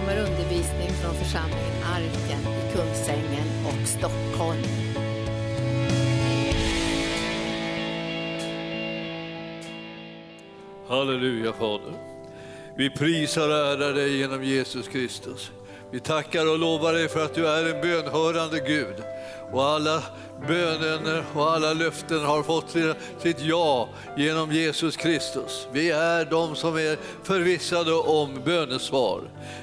kommer undervisning från församlingen Arken i Kungsängen och Stockholm. Halleluja Fader. Vi prisar och ärar dig genom Jesus Kristus. Vi tackar och lovar dig för att du är en bönhörande Gud. Och alla bönen och alla löften har fått sitt ja genom Jesus Kristus. Vi är de som är förvissade om bönesvar.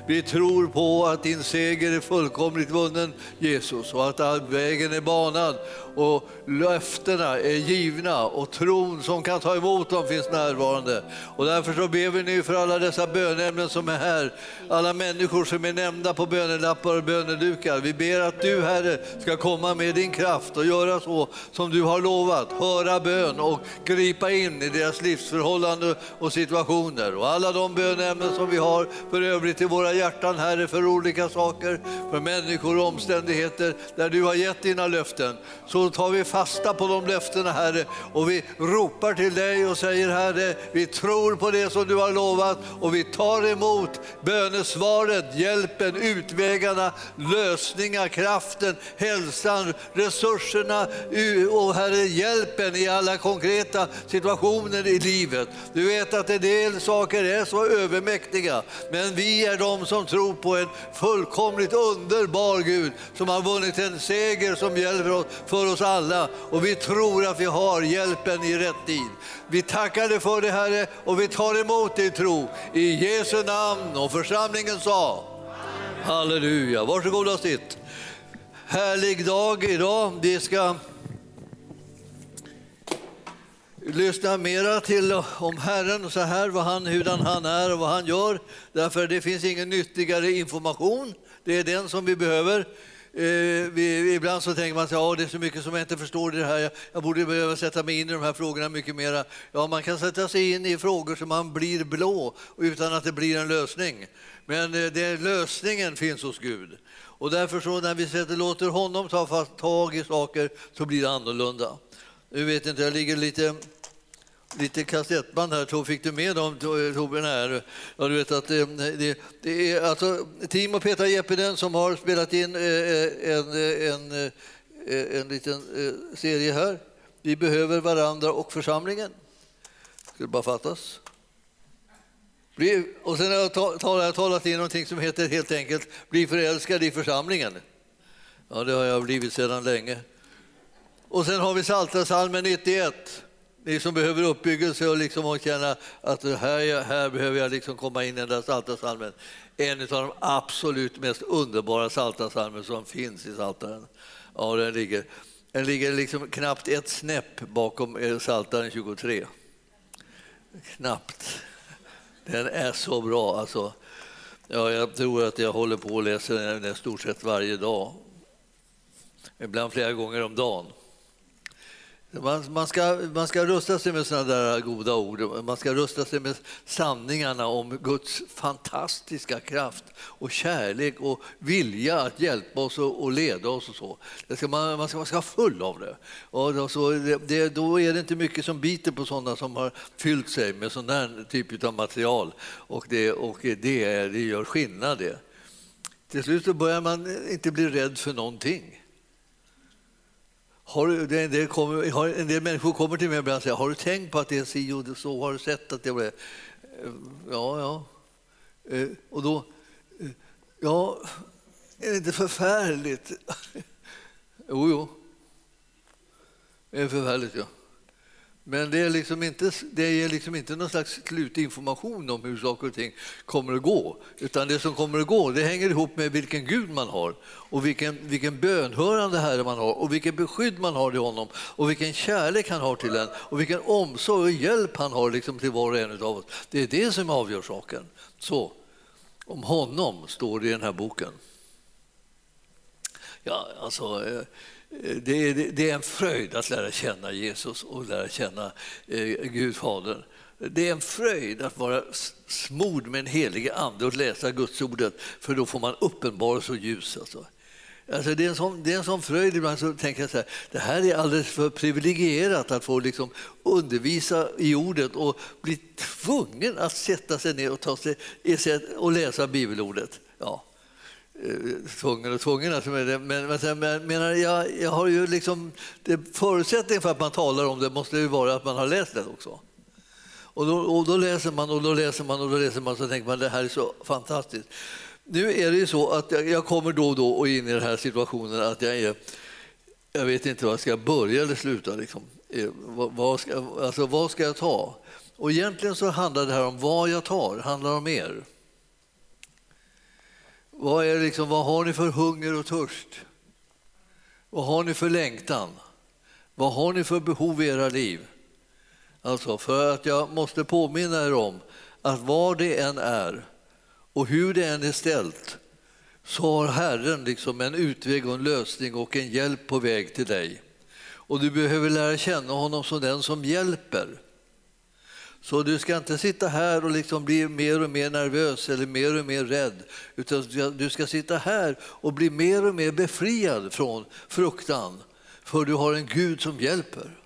Vi tror på att din seger är fullkomligt vunnen Jesus och att vägen är banad och löftena är givna och tron som kan ta emot dem finns närvarande. Och därför så ber vi nu för alla dessa bönämnen som är här, alla människor som är nämnda på bönelappar och bönedukar. Vi ber att du Herre ska komma komma med din kraft och göra så som du har lovat, höra bön och gripa in i deras livsförhållanden och situationer. Och alla de bönämnen som vi har för övrigt i våra hjärtan Herre för olika saker, för människor och omständigheter där du har gett dina löften. Så tar vi fasta på de löftena Herre och vi ropar till dig och säger Herre, vi tror på det som du har lovat och vi tar emot bönesvaret, hjälpen, utvägarna, lösningar, kraften, hälsan, resurserna och Herre hjälpen i alla konkreta situationer i livet. Du vet att en del saker är så övermäktiga, men vi är de som tror på en fullkomligt underbar Gud som har vunnit en seger som hjälper oss, för oss alla och vi tror att vi har hjälpen i rätt tid. Vi tackar dig för det Herre och vi tar emot din tro i Jesu namn och församlingen sa Halleluja. Varsågod och sitt. Härlig dag idag. Vi ska lyssna mera till om Herren, så här, vad han, hurdan han är och vad han gör. Därför det finns ingen nyttigare information. Det är den som vi behöver. Eh, vi, ibland så tänker man att ja, det är så mycket som jag inte förstår i det här. Jag, jag borde behöva sätta mig in i de här frågorna mycket mera. Ja, man kan sätta sig in i frågor som man blir blå utan att det blir en lösning. Men eh, det, lösningen finns hos Gud. Och därför så när vi sätter, låter honom ta fast tag i saker så blir det annorlunda. Nu vet inte, jag ligger lite lite kassettband här. Fick du med dem, Torbjörn? Här? Ja, du vet att det, det, det, är alltså Timo Petra Jeppinen som har spelat in eh, eh, en, en, en, en liten serie här. Vi behöver varandra och församlingen. Skulle bara fattas. Och sen har jag talat in någonting som heter helt enkelt Bli förälskad i församlingen. Ja, det har jag blivit sedan länge. Och sen har vi Psaltarpsalmen 91. Ni som behöver uppbyggelse och liksom känna att här, här behöver jag liksom komma in i den där Psaltarpsalmen. En av de absolut mest underbara Psaltarpsalmer som finns i Psaltaren. Ja, den ligger, den ligger liksom knappt ett snäpp bakom eh, Psaltaren 23. Knappt. Den är så bra. Alltså. Ja, jag tror att jag håller på och läser den i stort sett varje dag. Ibland flera gånger om dagen. Man, man, ska, man ska rusta sig med sådana där goda ord. Man ska rusta sig med sanningarna om Guds fantastiska kraft och kärlek och vilja att hjälpa oss och, och leda oss. och så. Det ska man, man, ska, man ska vara full av det. Och då, så det, Då är det inte mycket som biter på sådana som har fyllt sig med sån där typ av material. Och det, och det, det gör skillnad. Det. Till slut så börjar man inte bli rädd för någonting. Har, en, del kommer, har, en del människor kommer till mig och säger har du tänkt på att det är si och så? Har du sett att det är eh, Ja, ja. Eh, och då... Eh, ja, är det inte förfärligt? Jo, jo. Det är förfärligt, ja. Men det, är liksom inte, det är liksom inte någon slags slutinformation om hur saker och ting kommer att gå. Utan det som kommer att gå det hänger ihop med vilken Gud man har och vilken, vilken bönhörande Herre man har och vilket beskydd man har till honom och vilken kärlek han har till en och vilken omsorg och hjälp han har liksom till var och en av oss. Det är det som avgör saken. Så, om honom står det i den här boken. Ja, alltså... Eh, Eh, det är, det är en fröjd att lära känna Jesus och lära känna eh, Gud Fadern. Det är en fröjd att vara smord med en helig ande och läsa Guds ordet för då får man uppenbarelse och ljus. Alltså. Alltså det, är en sån, det är en sån fröjd ibland så tänker jag så här, det här är alldeles för privilegierat att få liksom undervisa i ordet och bli tvungen att sätta sig ner och, ta sig, och läsa bibelordet. ja, Eh, tvungen och tvungen. Alltså, men, men, men, men jag, jag har ju liksom, det, förutsättningen för att man talar om det måste ju vara att man har läst det också. Och då, och då läser man och då läser man och då läser man så tänker man det här är så fantastiskt. Nu är det ju så att jag, jag kommer då och då in i den här situationen att jag är jag vet inte var jag ska börja eller sluta. Liksom. Eh, vad, vad, ska, alltså, vad ska jag ta? Och egentligen så handlar det här om vad jag tar, handlar om er. Vad, är liksom, vad har ni för hunger och törst? Vad har ni för längtan? Vad har ni för behov i era liv? Alltså för att jag måste påminna er om att vad det än är och hur det än är ställt så har Herren liksom en utväg och en lösning och en hjälp på väg till dig. Och du behöver lära känna honom som den som hjälper. Så du ska inte sitta här och liksom bli mer och mer nervös eller mer och mer rädd. Utan du ska sitta här och bli mer och mer befriad från fruktan. För du har en Gud som hjälper.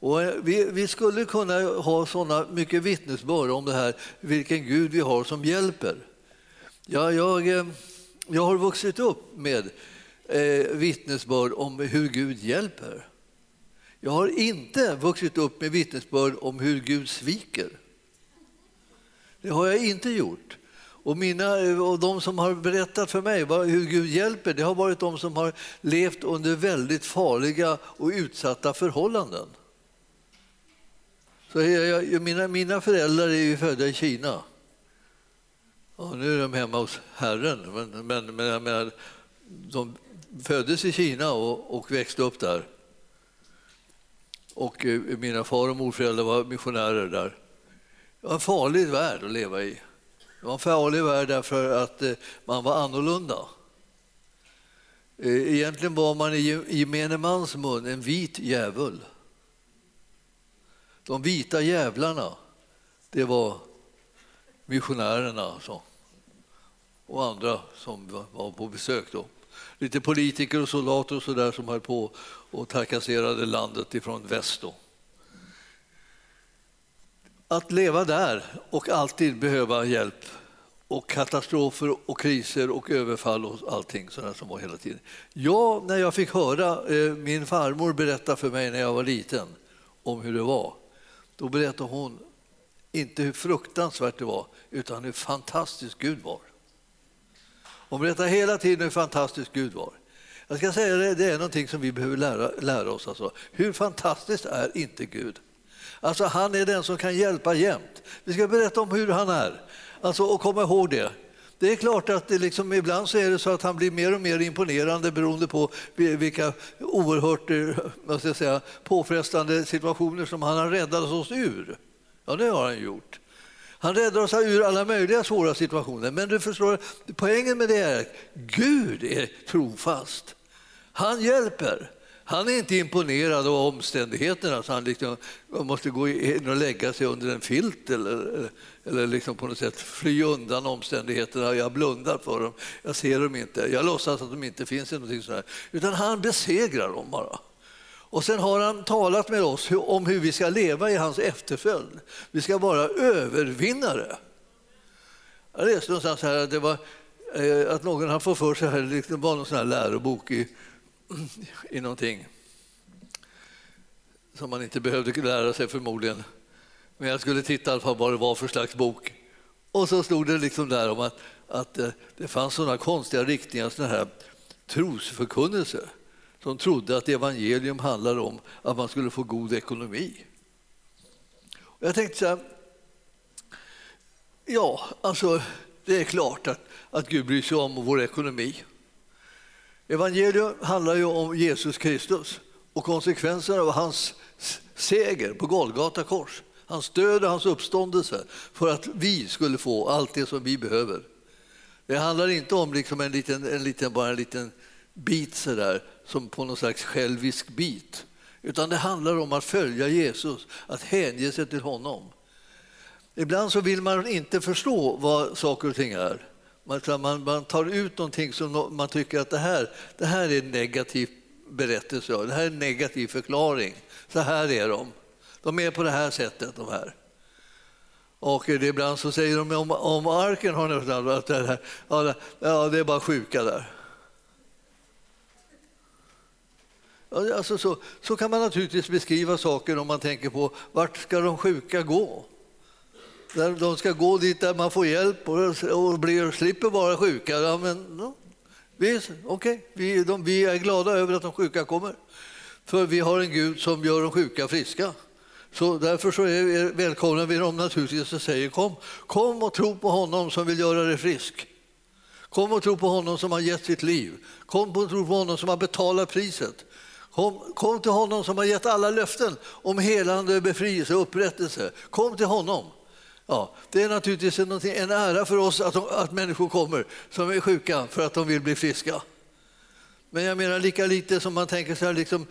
Och eh, vi, vi skulle kunna ha såna mycket vittnesbörd om det här, vilken Gud vi har som hjälper. Ja, jag, eh, jag har vuxit upp med eh, vittnesbörd om hur Gud hjälper. Jag har inte vuxit upp med vittnesbörd om hur Gud sviker. Det har jag inte gjort. Och, mina, och de som har berättat för mig hur Gud hjälper, det har varit de som har levt under väldigt farliga och utsatta förhållanden. Så jag, mina, mina föräldrar är ju födda i Kina. Ja, nu är de hemma hos Herren, men, men, men jag menar, de föddes i Kina och, och växte upp där. Och eh, mina far och morföräldrar var missionärer där. Det var en farlig värld att leva i. Det var en farlig värld därför att eh, man var annorlunda. Eh, egentligen var man i gemene mans mun en vit djävul. De vita djävlarna, det var missionärerna alltså. och andra som var på besök. Då. Lite politiker och soldater och så där som höll på och trakasserade landet ifrån väst. Då. Att leva där och alltid behöva hjälp och katastrofer och kriser och överfall och allting sådär som var hela tiden. Jag, när jag fick höra eh, min farmor berätta för mig när jag var liten om hur det var, då berättade hon inte hur fruktansvärt det var, utan hur fantastisk Gud var. Hon berättar hela tiden hur fantastisk Gud var. Jag ska säga det, det är någonting som vi behöver lära, lära oss. Alltså. Hur fantastiskt är inte Gud? Alltså, han är den som kan hjälpa jämt. Vi ska berätta om hur han är alltså, och komma ihåg det. Det är klart att det liksom, ibland så är det så att han blir mer och mer imponerande beroende på vilka oerhört eh, vad ska jag säga, påfrestande situationer som han har räddat oss ur. Ja, det har han gjort. Han räddar oss ur alla möjliga svåra situationer. Men du förstår, poängen med det är att Gud är trofast. Han hjälper. Han är inte imponerad av omständigheterna så han liksom måste gå in och lägga sig under en filt eller, eller liksom på något sätt fly undan omständigheterna. Jag blundar för dem, jag ser dem inte, jag låtsas att de inte finns. Eller sådär. Utan han besegrar dem bara. Och sen har han talat med oss om hur vi ska leva i hans efterföljd. Vi ska vara övervinnare. Jag läste någonstans här att, det var, eh, att någon har fått för sig här liksom, det var någon sån här lärobok i, i någonting som man inte behövde lära sig förmodligen. Men jag skulle titta på vad det var för slags bok. Och så stod det liksom där om att, att eh, det fanns sådana konstiga riktningar, sådana här trosförkunnelser som trodde att evangelium handlade om att man skulle få god ekonomi. Jag tänkte så här, ja, alltså det är klart att, att Gud bryr sig om vår ekonomi. Evangelium handlar ju om Jesus Kristus och konsekvenserna av hans seger på Golgata kors. Hans död och hans uppståndelse för att vi skulle få allt det som vi behöver. Det handlar inte om liksom en, liten, en liten, bara en liten bit sådär, som på någon slags självisk bit. Utan det handlar om att följa Jesus, att hänge sig till honom. Ibland så vill man inte förstå vad saker och ting är. Man, man tar ut någonting som man tycker att det här, det här är en negativ berättelse, det här är en negativ förklaring. Så här är de. De är på det här sättet, de här. Och det, ibland så säger de om, om arken har ni att det, här, ja, det är bara sjuka där. Alltså så, så kan man naturligtvis beskriva saker om man tänker på vart ska de sjuka gå? De ska gå dit där man får hjälp och, och blir, slipper vara sjuka. Ja, men, no. vi, okay. vi, de, vi är glada över att de sjuka kommer. För vi har en Gud som gör de sjuka friska. Så därför så är, välkomnar vi dem naturligtvis och säger kom, kom och tro på honom som vill göra dig frisk. Kom och tro på honom som har gett sitt liv. Kom och tro på honom som har betalat priset. Kom, till honom som har gett alla löften om helande, befrielse och upprättelse. Kom till honom. Ja, det är naturligtvis en, en ära för oss att, de, att människor kommer som är sjuka för att de vill bli friska. Men jag menar lika lite som man tänker så här, liksom,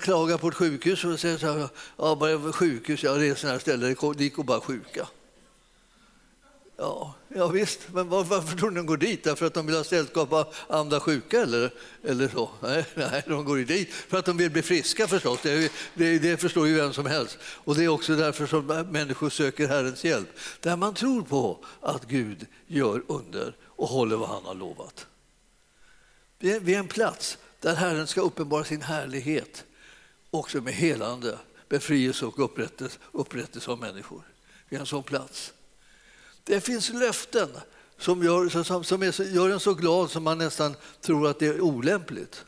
klaga på ett sjukhus och säger så här, ja, bara sjukhus, ja, det är sådana här ställen, dit går bara sjuka. Ja, ja visst, men varför tror ni de går dit? Därför att de vill ha sällskap av andra sjuka eller, eller så? Nej, nej, de går dit för att de vill bli friska förstås. Det, det, det förstår ju vem som helst. Och det är också därför som människor söker Herrens hjälp. Där man tror på att Gud gör under och håller vad han har lovat. Vi är, vi är en plats där Herren ska uppenbara sin härlighet också med helande, befrielse och upprättelse, upprättelse av människor. Vi är en sån plats. Det finns löften som gör, som, som är, gör en så glad som man nästan tror att det är olämpligt.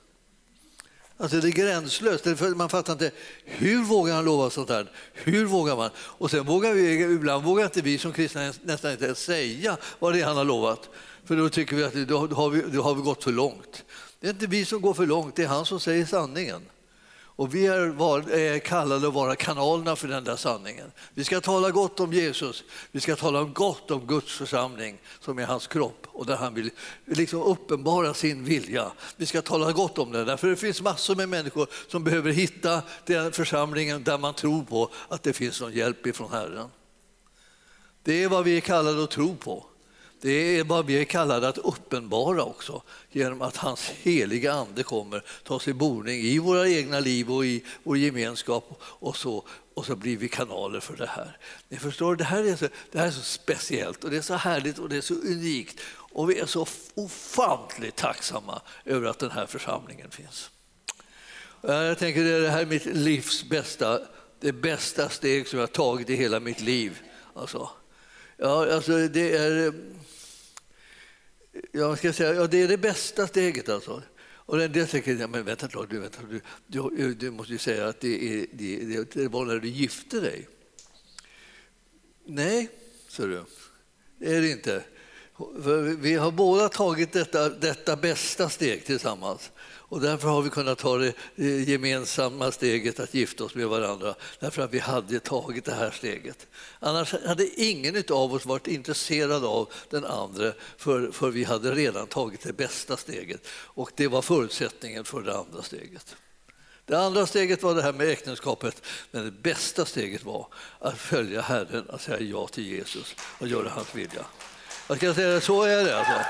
Alltså det är gränslöst. Man fattar inte hur vågar han lova sånt här? Hur vågar man? Och sen vågar vi, ibland vågar inte vi som kristna nästan inte ens säga vad det är han har lovat. För då tycker vi att då har vi, då har vi gått för långt. Det är inte vi som går för långt, det är han som säger sanningen. Och vi är, var, är kallade att vara kanalerna för den där sanningen. Vi ska tala gott om Jesus, vi ska tala gott om Guds församling som är hans kropp och där han vill liksom uppenbara sin vilja. Vi ska tala gott om den, för det finns massor med människor som behöver hitta den församlingen där man tror på att det finns någon hjälp ifrån Herren. Det är vad vi är kallade att tro på. Det är vad vi är kallade att uppenbara också genom att hans heliga ande kommer ta sig boning i våra egna liv och i vår gemenskap och så, och så blir vi kanaler för det här. Ni förstår, det här, är så, det här är så speciellt och det är så härligt och det är så unikt och vi är så ofantligt tacksamma över att den här församlingen finns. Jag tänker det här är mitt livs bästa, det bästa steg som jag har tagit i hela mitt liv. Alltså, ja, alltså det är jag ska säga, ja, det är det bästa steget. Alltså. Och en del tänker, men vänta, du, vänta du, du, du måste ju säga att det, är, det, det var när du gifte dig. Nej, sa du, det är det inte. För vi har båda tagit detta, detta bästa steg tillsammans. Och därför har vi kunnat ta det eh, gemensamma steget att gifta oss med varandra, därför att vi hade tagit det här steget. Annars hade ingen av oss varit intresserad av den andra, för, för vi hade redan tagit det bästa steget. Och det var förutsättningen för det andra steget. Det andra steget var det här med äktenskapet, men det bästa steget var att följa Herren, att säga ja till Jesus och göra hans vilja. Jag ska säga så är det alltså.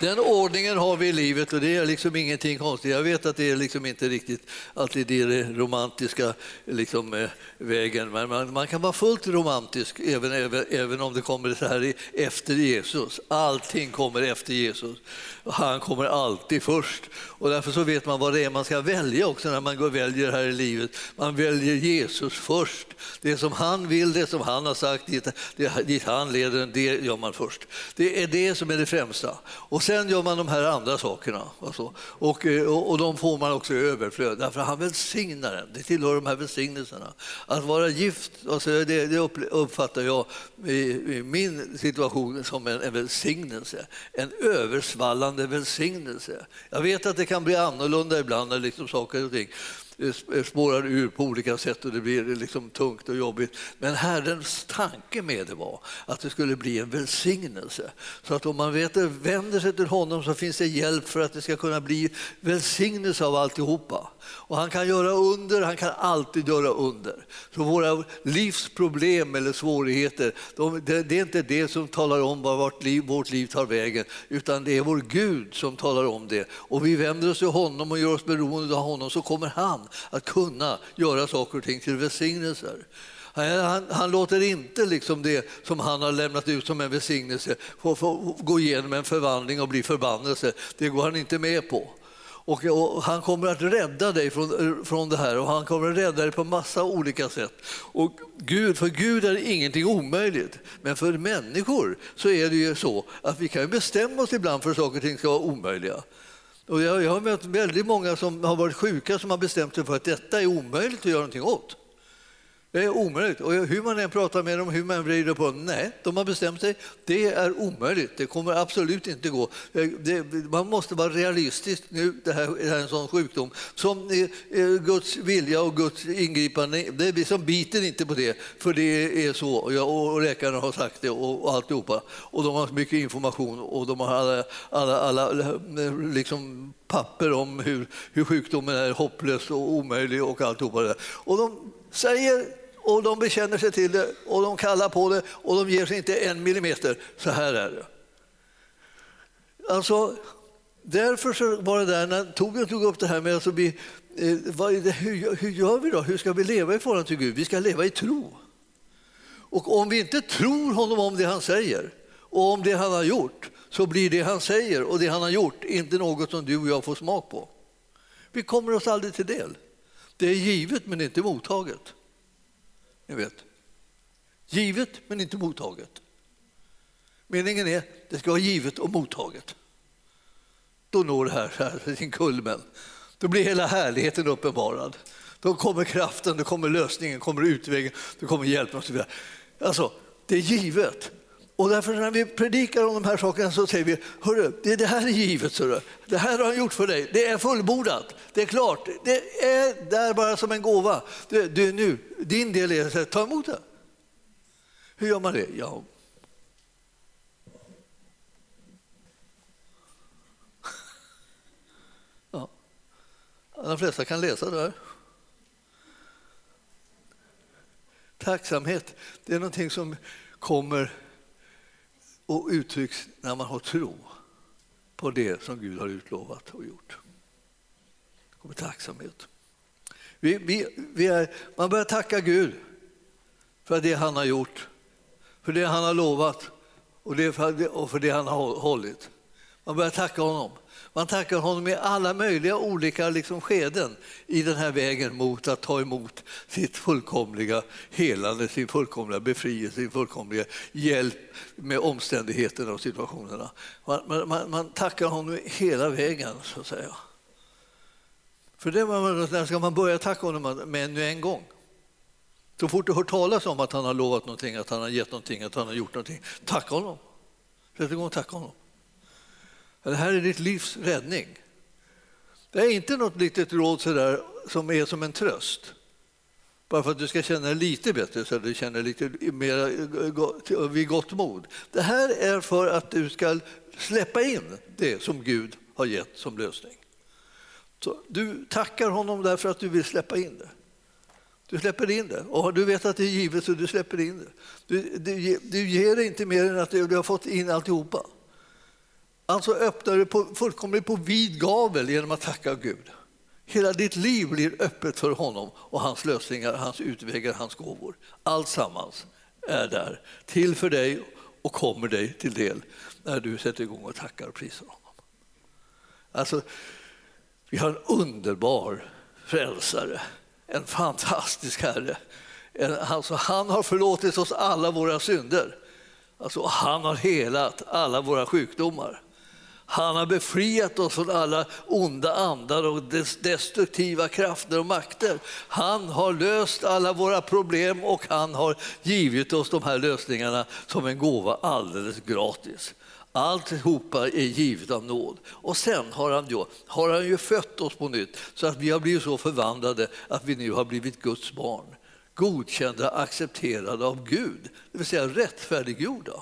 Den ordningen har vi i livet och det är liksom ingenting konstigt. Jag vet att det är liksom inte riktigt alltid det, romantiska liksom, eh, vägen, men man, man, kan vara fullt romantisk även, även, även om det kommer så här efter Jesus. Allting kommer efter Jesus. Han kommer alltid först. Och därför så vet man vad det är man ska välja också när man går och väljer här i livet. Man väljer Jesus först. Det som han vill, det som han har sagt, dit, dit han leder, det gör man först. Det är det som är det främsta. Och sen gör man de här andra sakerna. Alltså. Och, eh, och, och de får man också i överflöd, därför han välsignar en. Det tillhör de här välsignelserna. Att vara gift, alltså det, det uppfattar jag i, i, min situation som en, en välsignelse. En översvallande välsignelse. Jag vet att det kan bli annorlunda ibland när liksom saker och ting Eh, eh, spårar ur på olika sätt och det blir liksom tungt och jobbigt. Men Herrens tanke med det var att det skulle bli en välsignelse. Så att om man vet, vänder sig till honom så finns det hjälp för att det ska kunna bli välsignelse av alltihopa. Och han kan göra under, han kan alltid göra under. Så våra livsproblem eller svårigheter, de, det, det, är inte det som talar om vart vårt liv, vårt liv tar vägen, utan det är vår Gud som talar om det. Och vi vänder oss till honom och gör oss beroende av honom så kommer han att kunna göra saker och ting till välsignelser. Han, han, låter inte liksom det som han har lämnat ut som en välsignelse få, få gå igenom en förvandling och bli förbannelse. Det går han inte med på. Och, och, han kommer att rädda dig från, från det här och han kommer att rädda dig på massa olika sätt. Och Gud, för Gud är ingenting omöjligt, men för människor så är det ju så att vi kan bestämma oss ibland för att saker och ting ska vara omöjliga. Och jag, jag har mött väldigt många som har varit sjuka som har bestämt sig för att detta är omöjligt att göra någonting åt. Det är omöjligt. Och hur man än pratar med dem, hur man vrider på dem, nej, de har bestämt sig. Det är omöjligt. Det kommer absolut inte gå. Eh, det, man måste vara realistisk nu. Det här, det här är en sån sjukdom som eh, eh, Guds vilja och Guds ingripande. Det är vi som biter inte på det, för det är så. Och läkarna har sagt det och, och alltihopa. Och de har mycket information och de har alla, alla, alla eh, liksom papper om hur, hur sjukdomen är hopplös och omöjlig och alltihopa. Det. Och de säger och de bekänner sig till det och de kallar på det och de ger sig inte en millimeter. Så här är det. Alltså, därför så var det där när Torbjörn tog upp det här med att vi, eh, det, hur, hur gör vi då? Hur ska vi leva i förhållande till Gud? Vi ska leva i tro. Och om vi inte tror honom om det han säger och om det han har gjort så blir det han säger och det han har gjort inte något som du och jag får smak på. Vi kommer oss aldrig till del. Det är givet men inte mottaget. Ni vet. Givet men inte mottaget. Meningen är att det ska vara givet och mottaget. Då når det här, här sin kulmen. Då blir hela härligheten uppenbarad. Då kommer kraften, då kommer lösningen, kommer utvägen, då kommer hjälpen och så vidare. Alltså, det är givet. Och därför när vi predikar om de här sakerna så säger vi, hörru, det, det här är givet, så det här har han gjort för dig, det är fullbordat, det är klart, det är där bara som en gåva. Du, du, nu, din del är att ta emot det. Hur gör man det? Ja. ja. De flesta kan läsa det här. Tacksamhet, det är någonting som kommer och uttrycks när man har tro på det som Gud har utlovat och gjort. Det kommer tacksamhet. Vi, vi, vi är, man börjar tacka Gud för det han har gjort, för det han har lovat och, det för, och för det han har hållit. Man börjar tacka honom. Man tackar honom i alla möjliga olika liksom skeden i den här vägen mot att ta emot sitt fullkomliga helande, sin fullkomliga befrielse, sin fullkomliga hjälp med omständigheterna och situationerna. Man, man, man tackar honom hela vägen, så att säga. För det när ska man börja tacka honom med en gång. Så fort du hör talas om att han har lovat någonting, att han har gett någonting, att han har gjort någonting, tacka honom. Sätt igång och tacka honom. Det här är ditt livs räddning. Det är inte något litet råd så där, som är som en tröst. Bara för att du ska känna dig lite bättre så att du känner lite mer vid gott mod. Det här är för att du ska släppa in det som Gud har gett som lösning. Så du tackar honom därför att du vill släppa in det. Du släpper in det och du vet att det är givet så du släpper in det. Du, du, du ger det inte mer än att du har fått in alltihopa. Alltså öppnar du på, fullkomligt på vid gavel genom att tacka Gud. Hela ditt liv blir öppet för honom och hans lösningar, hans utvägar, hans gåvor. Allt sammans är där, till för dig och kommer dig till del när du sätter igång och tackar och prisar honom. Alltså, vi har en underbar frälsare, en fantastisk Herre. Alltså, han har förlåtit oss alla våra synder. Alltså, han har helat alla våra sjukdomar. Han har befriat oss från alla onda andar och destruktiva krafter och makter. Han har löst alla våra problem och han har givit oss de här lösningarna som en gåva alldeles gratis. Alltihopa är givet av nåd. Och sen har han, ju, har han ju fött oss på nytt så att vi har blivit så förvandlade att vi nu har blivit Guds barn. Godkända, accepterade av Gud, det vill säga rättfärdiggjorda.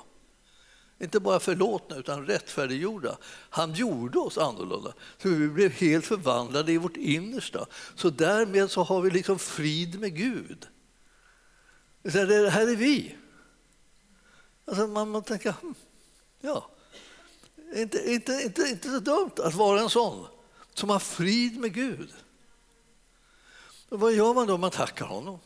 Inte bara förlåtna, utan rättfärdiggjorda. Han gjorde oss annorlunda, så vi blev helt förvandlade i vårt innersta. Så därmed så har vi liksom frid med Gud. Det här är vi. Alltså man, man tänker, hmm, ja, inte, inte, inte, inte så dumt att vara en sån som har frid med Gud. Och vad gör man då? Man tackar honom.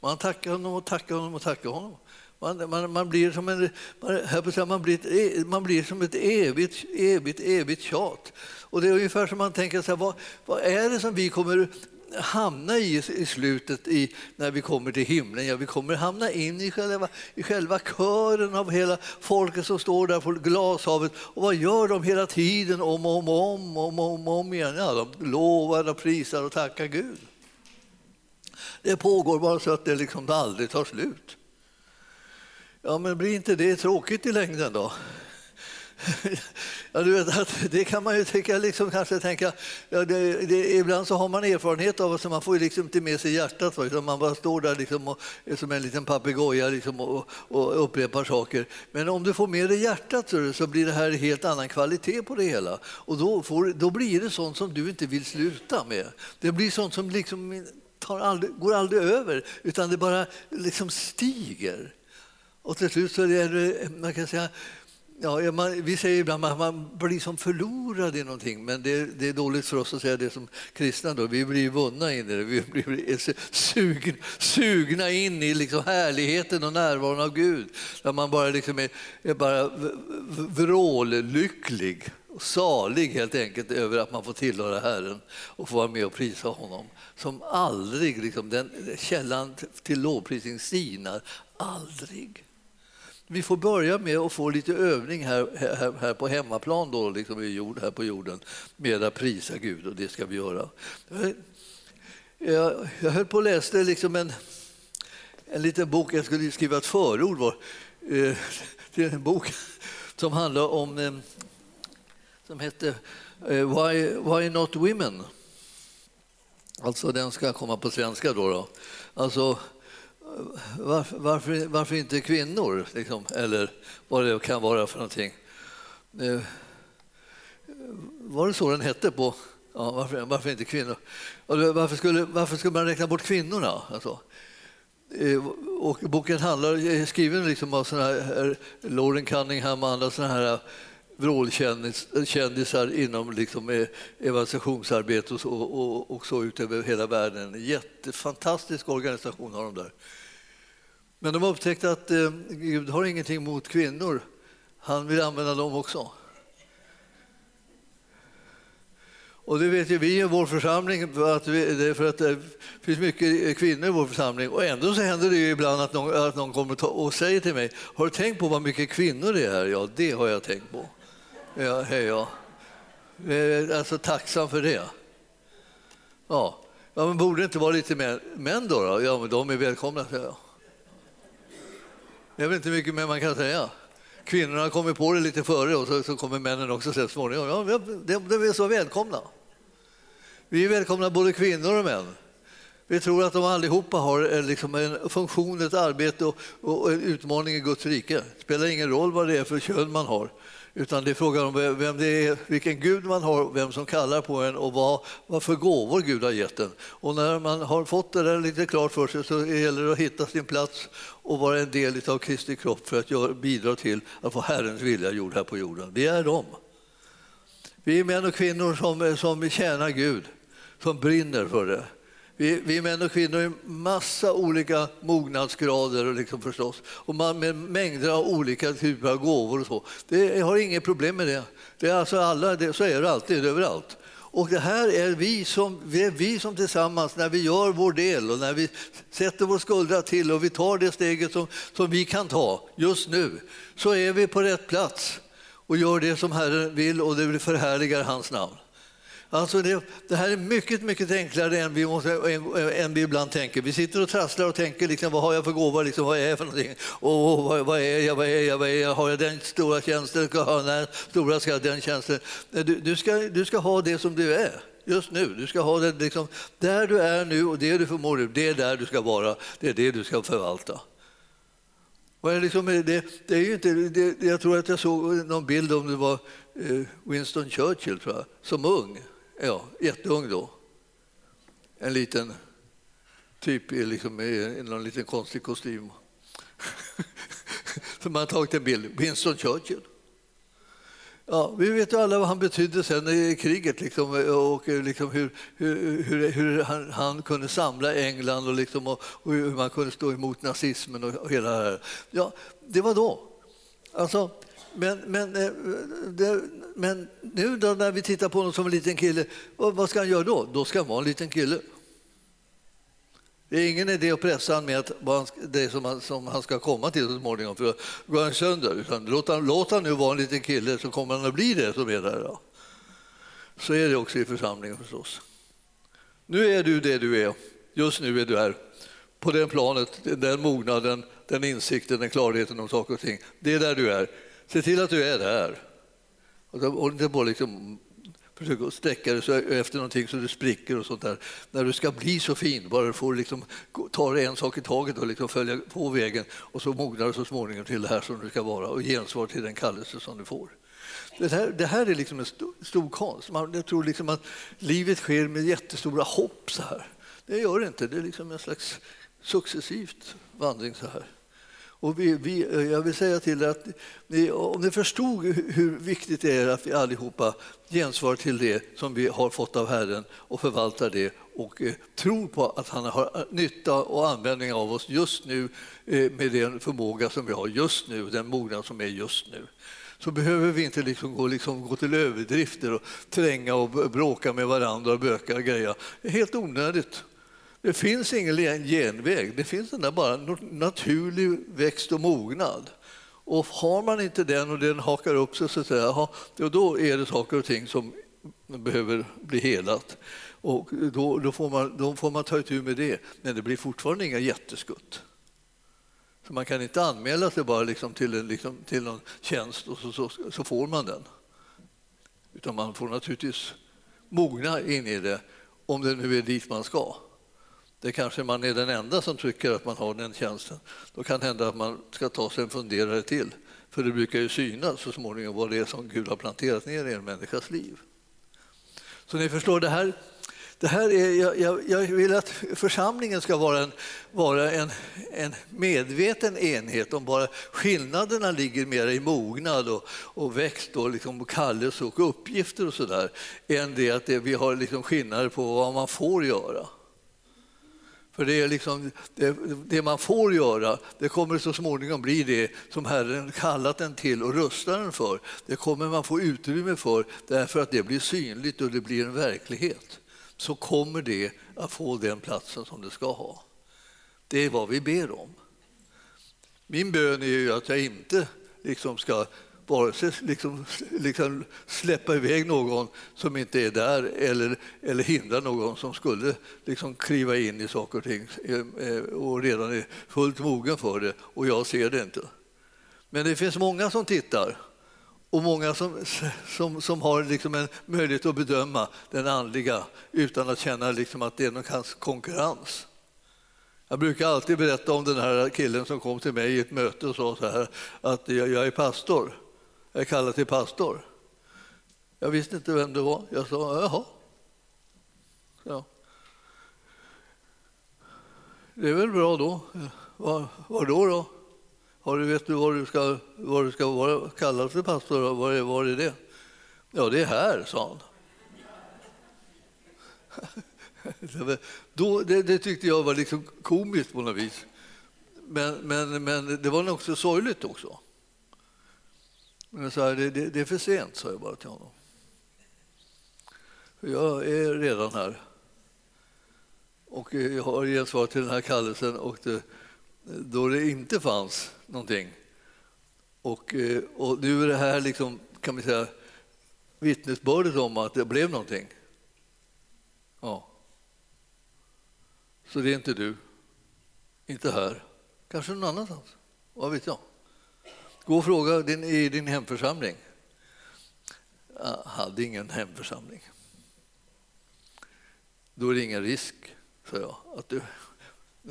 Man tackar honom och tackar honom och tackar honom. Man, man, man blir som en, man, man, blir ett, e, man blir som ett evigt, evigt, evigt tjat. Och det är ungefär som man tänker så här, vad, vad är det som vi kommer hamna i i slutet i, när vi kommer till himlen. Ja, vi kommer hamna in i själva, i själva kören av hela folket som står där på glashavet. Och vad gör de hela tiden om och om, om, om, om, om igen? Ja, de lovar och prisar och tackar Gud. Det pågår bara så att det liksom aldrig tar slut. Ja, men blir inte det tråkigt i längden då? Ja, du vet, att det kan man ju tycka, liksom, kanske tänka, ja, det, det, ibland så har man erfarenhet av det så man får liksom inte med sig hjärtat. Va? Man bara står där liksom och, som en liten papegoja liksom och, och, upprepar saker. Men om du får med dig hjärtat så, så blir det här helt annan kvalitet på det hela. Och då, får, då blir det sånt som du inte vill sluta med. Det blir sånt som liksom tar aldrig, går aldrig över, utan det bara liksom stiger. Och till slut så är det, eh, man kan säga, Ja, man, vi säger ibland att man blir som förlorad i någonting, men det, det, är dåligt för oss att säga det som kristna. Då. Vi blir vunna in i det, vi blir sugna, sugna in i liksom härligheten och närvaron av Gud. Där man bara liksom är, är bara vrållycklig och salig helt enkelt över att man får tillhöra Herren och få vara med och prisa honom. Som aldrig, liksom, den källan till lovprisning sinar aldrig. Vi får börja med att få lite övning här, här, här på hemmaplan, då, liksom i jord, här på jorden, med att prisa Gud och det ska vi göra. Jag, jag höll på och läste liksom en, en liten bok, jag skulle skriva ett förord var, eh, till en bok som handlar om, eh, som hette eh, Why, Why Not Women? Alltså den ska komma på svenska då. då. Alltså, varför, varför, varför inte kvinnor? Liksom, eller vad det kan vara för någonting. Var det så den hette på... Ja, varför, varför inte kvinnor? Varför skulle, varför skulle man räkna bort kvinnorna? Alltså, eh, och boken handlar, är skriven liksom av såna här, Lauren Cunningham och andra såna här eh, vrålkändisar inom liksom evangelisationsarbete och så, och, och så ut över hela världen. En jättefantastisk organisation har de där. Men de upptäckte att eh, Gud har ingenting mot kvinnor. Han vill använda dem också. Och det vet ju vi i vår församling, för att, vi, för att det finns mycket kvinnor i vår församling. Och ändå så händer det ju ibland att någon, att någon kommer och säger till mig, har du tänkt på vad mycket kvinnor det är här? Ja, det har jag tänkt på. Ja, hej ja. Jag är alltså tacksam för det. Ja, ja men borde det inte vara lite mer män då? då? Ja, men de är välkomna, säger jag. Det är väl inte mycket mer man kan säga. Kvinnorna kommer på det lite före och så, så kommer männen också så småningom. Ja, de, de är så välkomna. Vi är välkomna både kvinnor och män. Vi tror att de allihopa har eh, liksom en funktion, ett arbete och, och en utmaning i Guds rike. Det spelar ingen roll vad det är för kön man har. Utan det är frågan om vem det är, vilken Gud man har, vem som kallar på en och vad, vad för gåvor Gud har gett en. Och när man har fått det där lite klart för sig så gäller det att hitta sin plats och vara en del av Kristi kropp för att göra, bidra till att få Herrens vilja gjord här på jorden. Vi är dem. Vi är män och kvinnor som, som tjänar Gud, som brinner för det. Vi, vi män och kvinnor i massa olika mognadsgrader liksom förstås. och man, med mängder av olika typer av gåvor och så. Det, jag har inget problem med det. det är alltså alla, det, så är det alltid, överallt. Och det här är vi, som, det är vi som tillsammans, när vi gör vår del och när vi sätter vår skuldra till och vi tar det steget som, som vi kan ta just nu, så är vi på rätt plats och gör det som Herren vill och det förhärligar hans namn. Alltså det, det, här är mycket, mycket enklare än vi, måste, än än vi ibland tänker. Vi sitter och trasslar och tänker liksom, vad har jag för gåva, liksom, vad är jag för någonting? Oh, vad, vad, är jag, vad är jag, vad är jag? Har jag den stora tjänsten, ska jag ha den stora, ska den tjänsten? Eh, du, du, ska, du ska ha det som du är just nu. Du ska ha det liksom, där du är nu och det du förmår, det är där du ska vara. Det är det du ska förvalta. Och liksom, eh, det, det, är ju inte, det, jag tror att jag såg någon bild om det var eh, Winston Churchill tror jag, som ung ja, jätteung då. En liten typ liksom, i någon liten konstig kostym. Som man har tagit en bild. Winston Churchill. Ja, vi vet ju alla vad han betydde sen i kriget liksom, och liksom hur, hur, hur, hur han, han, kunde samla England och, liksom, och, och, hur man kunde stå emot nazismen och, och hela det här. Ja, det var då. Alltså, men, men, eh, det, men nu då när vi tittar på honom som en liten kille, vad ska han göra då? Då ska han vara en liten kille. Det är ingen idé att pressa honom med det som han, som han ska komma till så småningom, för då går han sönder. Utan låt, han, låt han nu vara en liten kille så kommer han att bli det som är där. Då. Så är det också i församlingen förstås. Nu är du det du är. Just nu är du här. På det planet, den mognaden, den insikten, den klarheten om saker och ting. Det är där du är. Se till att du är där. Och inte bara liksom försöka sträcka dig efter någonting så du spricker och sånt där. När du ska bli så fin, bara du får liksom, ta en sak i taget och liksom följa på vägen och så mognar du så småningom till det här som du ska vara och gensvar till den kallelse som du får. Det här, det här är liksom en stor, stor konst. Man, jag tror liksom att livet sker med jättestora hopp så här. Det gör det inte, det är liksom en slags successivt vandring så här. Och vi, vi, eh, jag vill säga till er att ni, om ni förstod hur viktigt det är att vi allihopa gensvarar till det som vi har fått av Herren och förvaltar det och eh, tror på att han har eh, nytta och användning av oss just nu eh, med den förmåga som vi har just nu, den mognad som är just nu så behöver vi inte liksom gå, liksom gå till överdrifter och tränga och bråka med varandra och böka och greja. Det är helt onödigt. Det finns ingen genväg, det finns den där bara naturlig växt och mognad. Och har man inte den och den hakar upp sig så att säga, då är det saker och ting som behöver bli helat. Och då, då, får man, då får man ta itu med det, men det blir fortfarande inga jätteskutt. Så man kan inte anmäla sig bara liksom till, en, liksom, till någon tjänst och så, så, så får man den. Utan man får naturligtvis mogna in i det, om det nu är dit man ska det kanske man är den enda som tycker att man har den tjänsten. Då kan det hända att man ska ta sig en funderare till. För det brukar ju synas så småningom vad det är som Gud har planterat ner i en människas liv. Så ni förstår, det här, det här är, jag, jag vill att församlingen ska vara en, vara en, en medveten enhet om bara skillnaderna ligger mer i mognad och, och växt och liksom kallelse och uppgifter och sådär än det att det, vi har liksom skillnader på vad man får göra. För det, är liksom, det, det, man får göra, det kommer så småningom bli det som Herren kallat en till och rustar den för. Det kommer man få utrymme för därför att det blir synligt och det blir en verklighet. Så kommer det att få den platsen som det ska ha. Det är vad vi ber om. Min bön är ju att jag inte liksom ska vare sig liksom, liksom släppa iväg någon som inte är där eller, eller hindra någon som skulle liksom kliva in i saker och ting eh, eh, och redan är fullt mogen för det och jag ser det inte. Men det finns många som tittar och många som, som, som har liksom en möjlighet att bedöma den andliga utan att känna liksom att det är någon konkurrens. Jag brukar alltid berätta om den här killen som kom till mig i ett möte och sa så här att jag, jag är pastor. Jag är kallad till pastor. Jag visste inte vem det var. Jag sa jaha. Ja. Det är väl bra då. Var, var då? då? Har du, vet du vad du ska, vad du ska vara kallad till pastor? Var är, var är det? Ja, det är här, sa han. Då, det, det, tyckte jag var liksom komiskt på något vis. Men, men, men det var nog också sorgligt också. Men jag sa, det, det, det är för sent, sa jag bara till honom. Jag är redan här. Och jag har gett svar till den här kallelsen och det, då det inte fanns någonting. Och, eh, och nu är det här liksom, kan vi säga, vittnesbördet om att det blev någonting. Ja. Så det är inte du, inte här, kanske någon annanstans. Vad vet jag? Gå och fråga din, i din hemförsamling. Jag hade ingen hemförsamling. Då är det ingen risk, sa jag, att du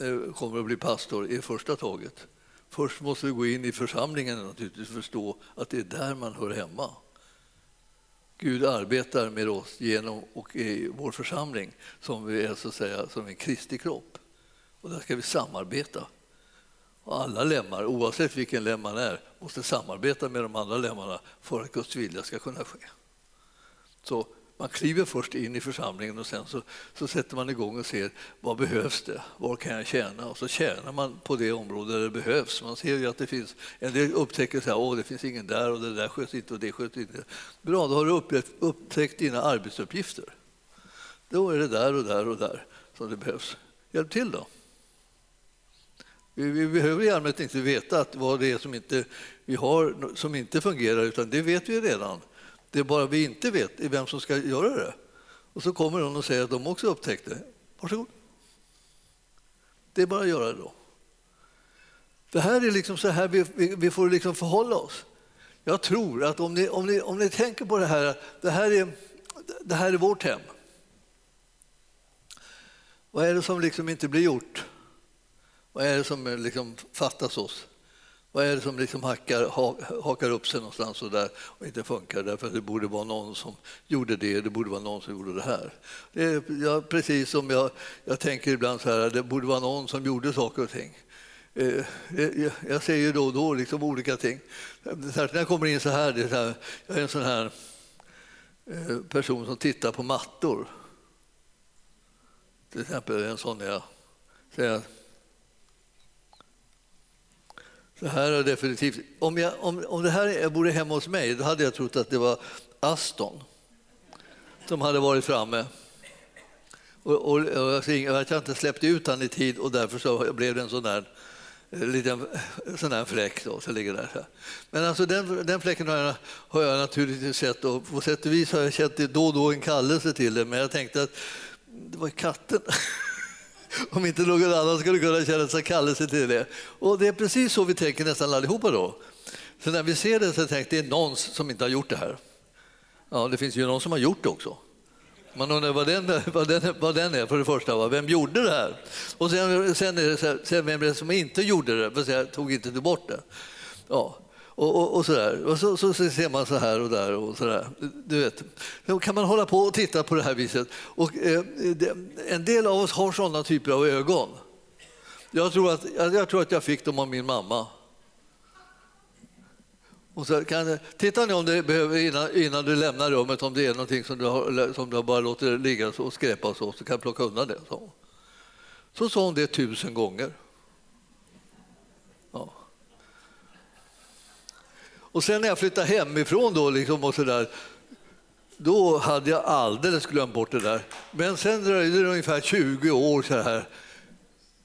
eh, kommer att bli pastor i första taget. Först måste du gå in i församlingen naturligtvis och förstå att det är där man hör hemma. Gud arbetar med oss genom och i vår församling som vi är så att säga som en Kristi kropp. Och där ska vi samarbeta och alla lemmar, oavsett vilken lem man är, måste samarbeta med de andra lemmarna för att Guds vilja ska kunna ske. Så man kliver först in i församlingen och sen så, så sätter man igång och ser vad behövs det, var kan jag tjäna? Och så tjänar man på det område där det behövs. Man ser ju att det finns, en del upptäcker att det finns ingen där och det där sköts inte och det sköts inte. Bra, då har du upptäckt dina arbetsuppgifter. Då är det där och där och där som det behövs. Hjälp till då. Vi, vi behöver i allmänhet inte veta att vad det är som inte, vi har som inte fungerar, utan det vet vi redan. Det är bara vi inte vet är vem som ska göra det. Och så kommer de och säger att de också upptäckte det. Varsågod. Det är bara att göra det då. Det här är liksom så här vi, vi, vi får liksom förhålla oss. Jag tror att om ni, om ni, om ni tänker på det här, det här, är, det här är vårt hem. Vad är det som liksom inte blir gjort? Vad är det som liksom fattas oss? Vad är det som liksom hackar, hakar upp sig någonstans och, där och inte funkar? Därför att det borde vara någon som gjorde det, det borde vara någon som gjorde det här. Det är, ja, precis som jag, jag tänker ibland så här, det borde vara någon som gjorde saker och ting. Eh, eh, jag, jag ser ju då och då liksom olika ting. Särskilt när jag kommer in så här, det är så här jag är en sån här eh, person som tittar på mattor. Till exempel en sån jag säger det här är definitivt. Om, jag, om, om det här vore hemma hos mig då hade jag trott att det var Aston som hade varit framme. Och, och, och jag inte släppte ut han i tid och därför så blev det en sån där eh, liten eh, sån där fläck då, som ligger där. Men alltså den, den fläcken har jag, har jag naturligtvis sett och på sätt och vis har jag känt det då och då en kallelse till det, men jag tänkte att det var katten. om inte någon annan skulle kunna känna sig kallelse till det. Och det är precis så vi tänker nästan allihopa då. Så när vi ser det så tänker vi det är någon som inte har gjort det här. Ja, det finns ju någon som har gjort det också. Man undrar vad den, vad den, vad den är för det första. Va? Vem gjorde det här? Och sen, sen, är det så här, sen vem är det som inte gjorde det? För jag tog inte bort det. Ja och, och, och, så Och så, så, så, ser man så här och där och så där. Du vet. Då kan man hålla på och titta på det här viset. Och, eh, det, en del av oss har sådana typer av ögon. Jag tror att jag, tror att jag fick dem av min mamma. Och så kan, titta nu om det behöver, innan, innan, du lämnar rummet om det är någonting som du, har, som du bara låter ligga och skräpa så, så kan du plocka undan det. Så, så sa hon det tusen gånger. Och sen när jag flyttade hemifrån då, liksom och så där, då hade jag alldeles glömt bort det där. Men sen dröjde det ungefär 20 år så här,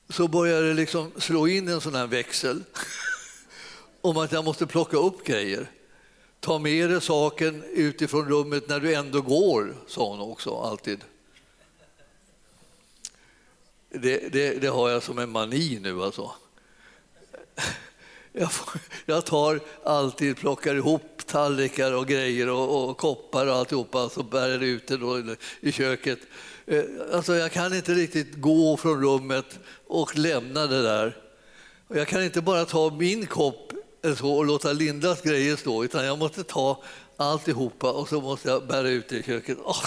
så började det liksom slå in en sån här växel om att jag måste plocka upp grejer. Ta med dig saken utifrån rummet när du ändå går, sa hon också alltid. Det, det, det har jag som en mani nu alltså. Jag, jag tar alltid, plockar ihop tallrikar och grejer och, och koppar och alltihopa och så bär det ut det då i köket. Eh, alltså jag kan inte riktigt gå från rummet och lämna det där. Jag kan inte bara ta min kopp och låta Lindas grejer stå, utan jag måste ta alltihopa och så måste jag bära ut det i köket. Oh,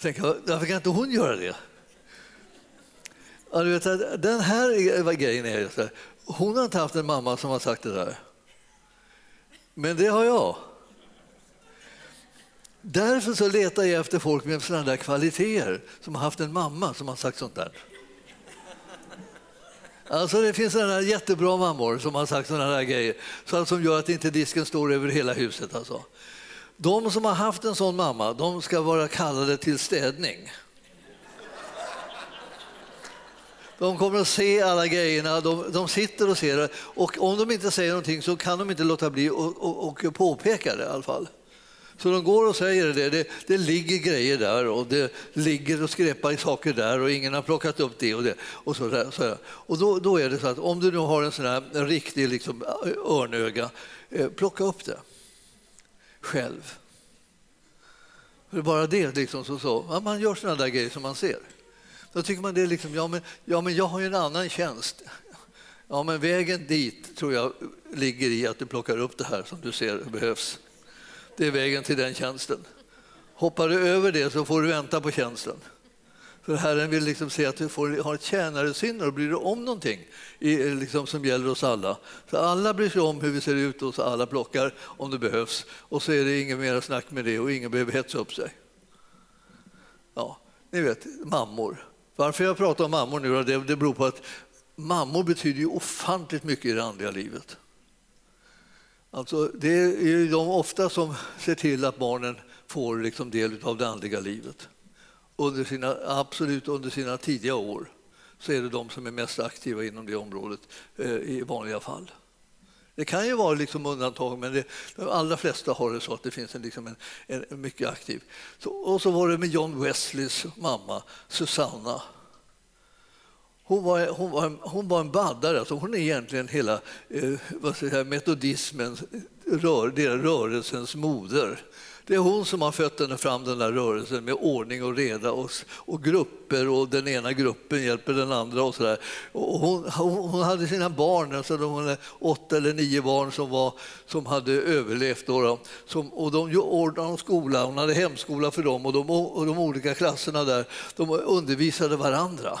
tänk, varför kan inte hon göra det? Ja, du vet, den här grejen är så här, hon har inte haft en mamma som har sagt det där. Men det har jag. Därför så letar jag efter folk med sådana där kvaliteter som har haft en mamma som har sagt sånt där. Alltså det finns sådana jättebra mammor som har sagt sådana där grejer så som gör att inte disken står över hela huset. Alltså. De som har haft en sån mamma de ska vara kallade till städning. De kommer att se alla grejerna, de, de sitter och ser det. Och om de inte säger någonting så kan de inte låta bli att påpeka det i alla fall. Så de går och säger det, det, det ligger grejer där och det ligger och skräpar i saker där och ingen har plockat upp det och det. Och, så där, så där. och då, då, är det så att om du nu har en sån här en riktig liksom, örnöga, eh, plocka upp det själv. För bara det, liksom, så, så. Ja, man gör såna där grejer som man ser. Då tycker man det är liksom, ja men, ja men jag har ju en annan tjänst. Ja men vägen dit tror jag ligger i att du plockar upp det här som du ser behövs. Det är vägen till den tjänsten. Hoppar du över det så får du vänta på tjänsten. För Herren vill liksom se att du får har ett tjänaresinne och bryr dig om någonting i, liksom, som gäller oss alla. Så alla bryr sig om hur vi ser ut och så alla plockar om det behövs. Och så är det inget mer snack med det och ingen behöver hetsa upp sig. Ja, ni vet, mammor. Varför jag pratar om mammor nu det, det beror på att mammor betyder ju ofantligt mycket i det andliga livet. Alltså, det är de ofta som ser till att barnen får liksom del av det andliga livet. Under sina, absolut under sina tidiga år så är det de som är mest aktiva inom det området eh, i vanliga fall. Det kan ju vara liksom undantag, men det, de allra flesta har det så att det finns en, liksom en, en mycket aktiv. Så, och så var det med John Wesleys mamma, Susanna. Hon var, hon var, hon var en baddare, alltså hon är egentligen hela eh, vad säger jag metodismens, rör, rörelsens moder. Det är hon som har fött henne fram den där rörelsen med ordning och reda och, och grupper och den ena gruppen hjälper den andra och sådär. Hon, hon, hon, hade sina barn, alltså de hade åtta eller nio barn som, var, som hade överlevt. Då, då som, och de ordnade skola, hon hade hemskola för dem och de, och de olika klasserna där de undervisade varandra.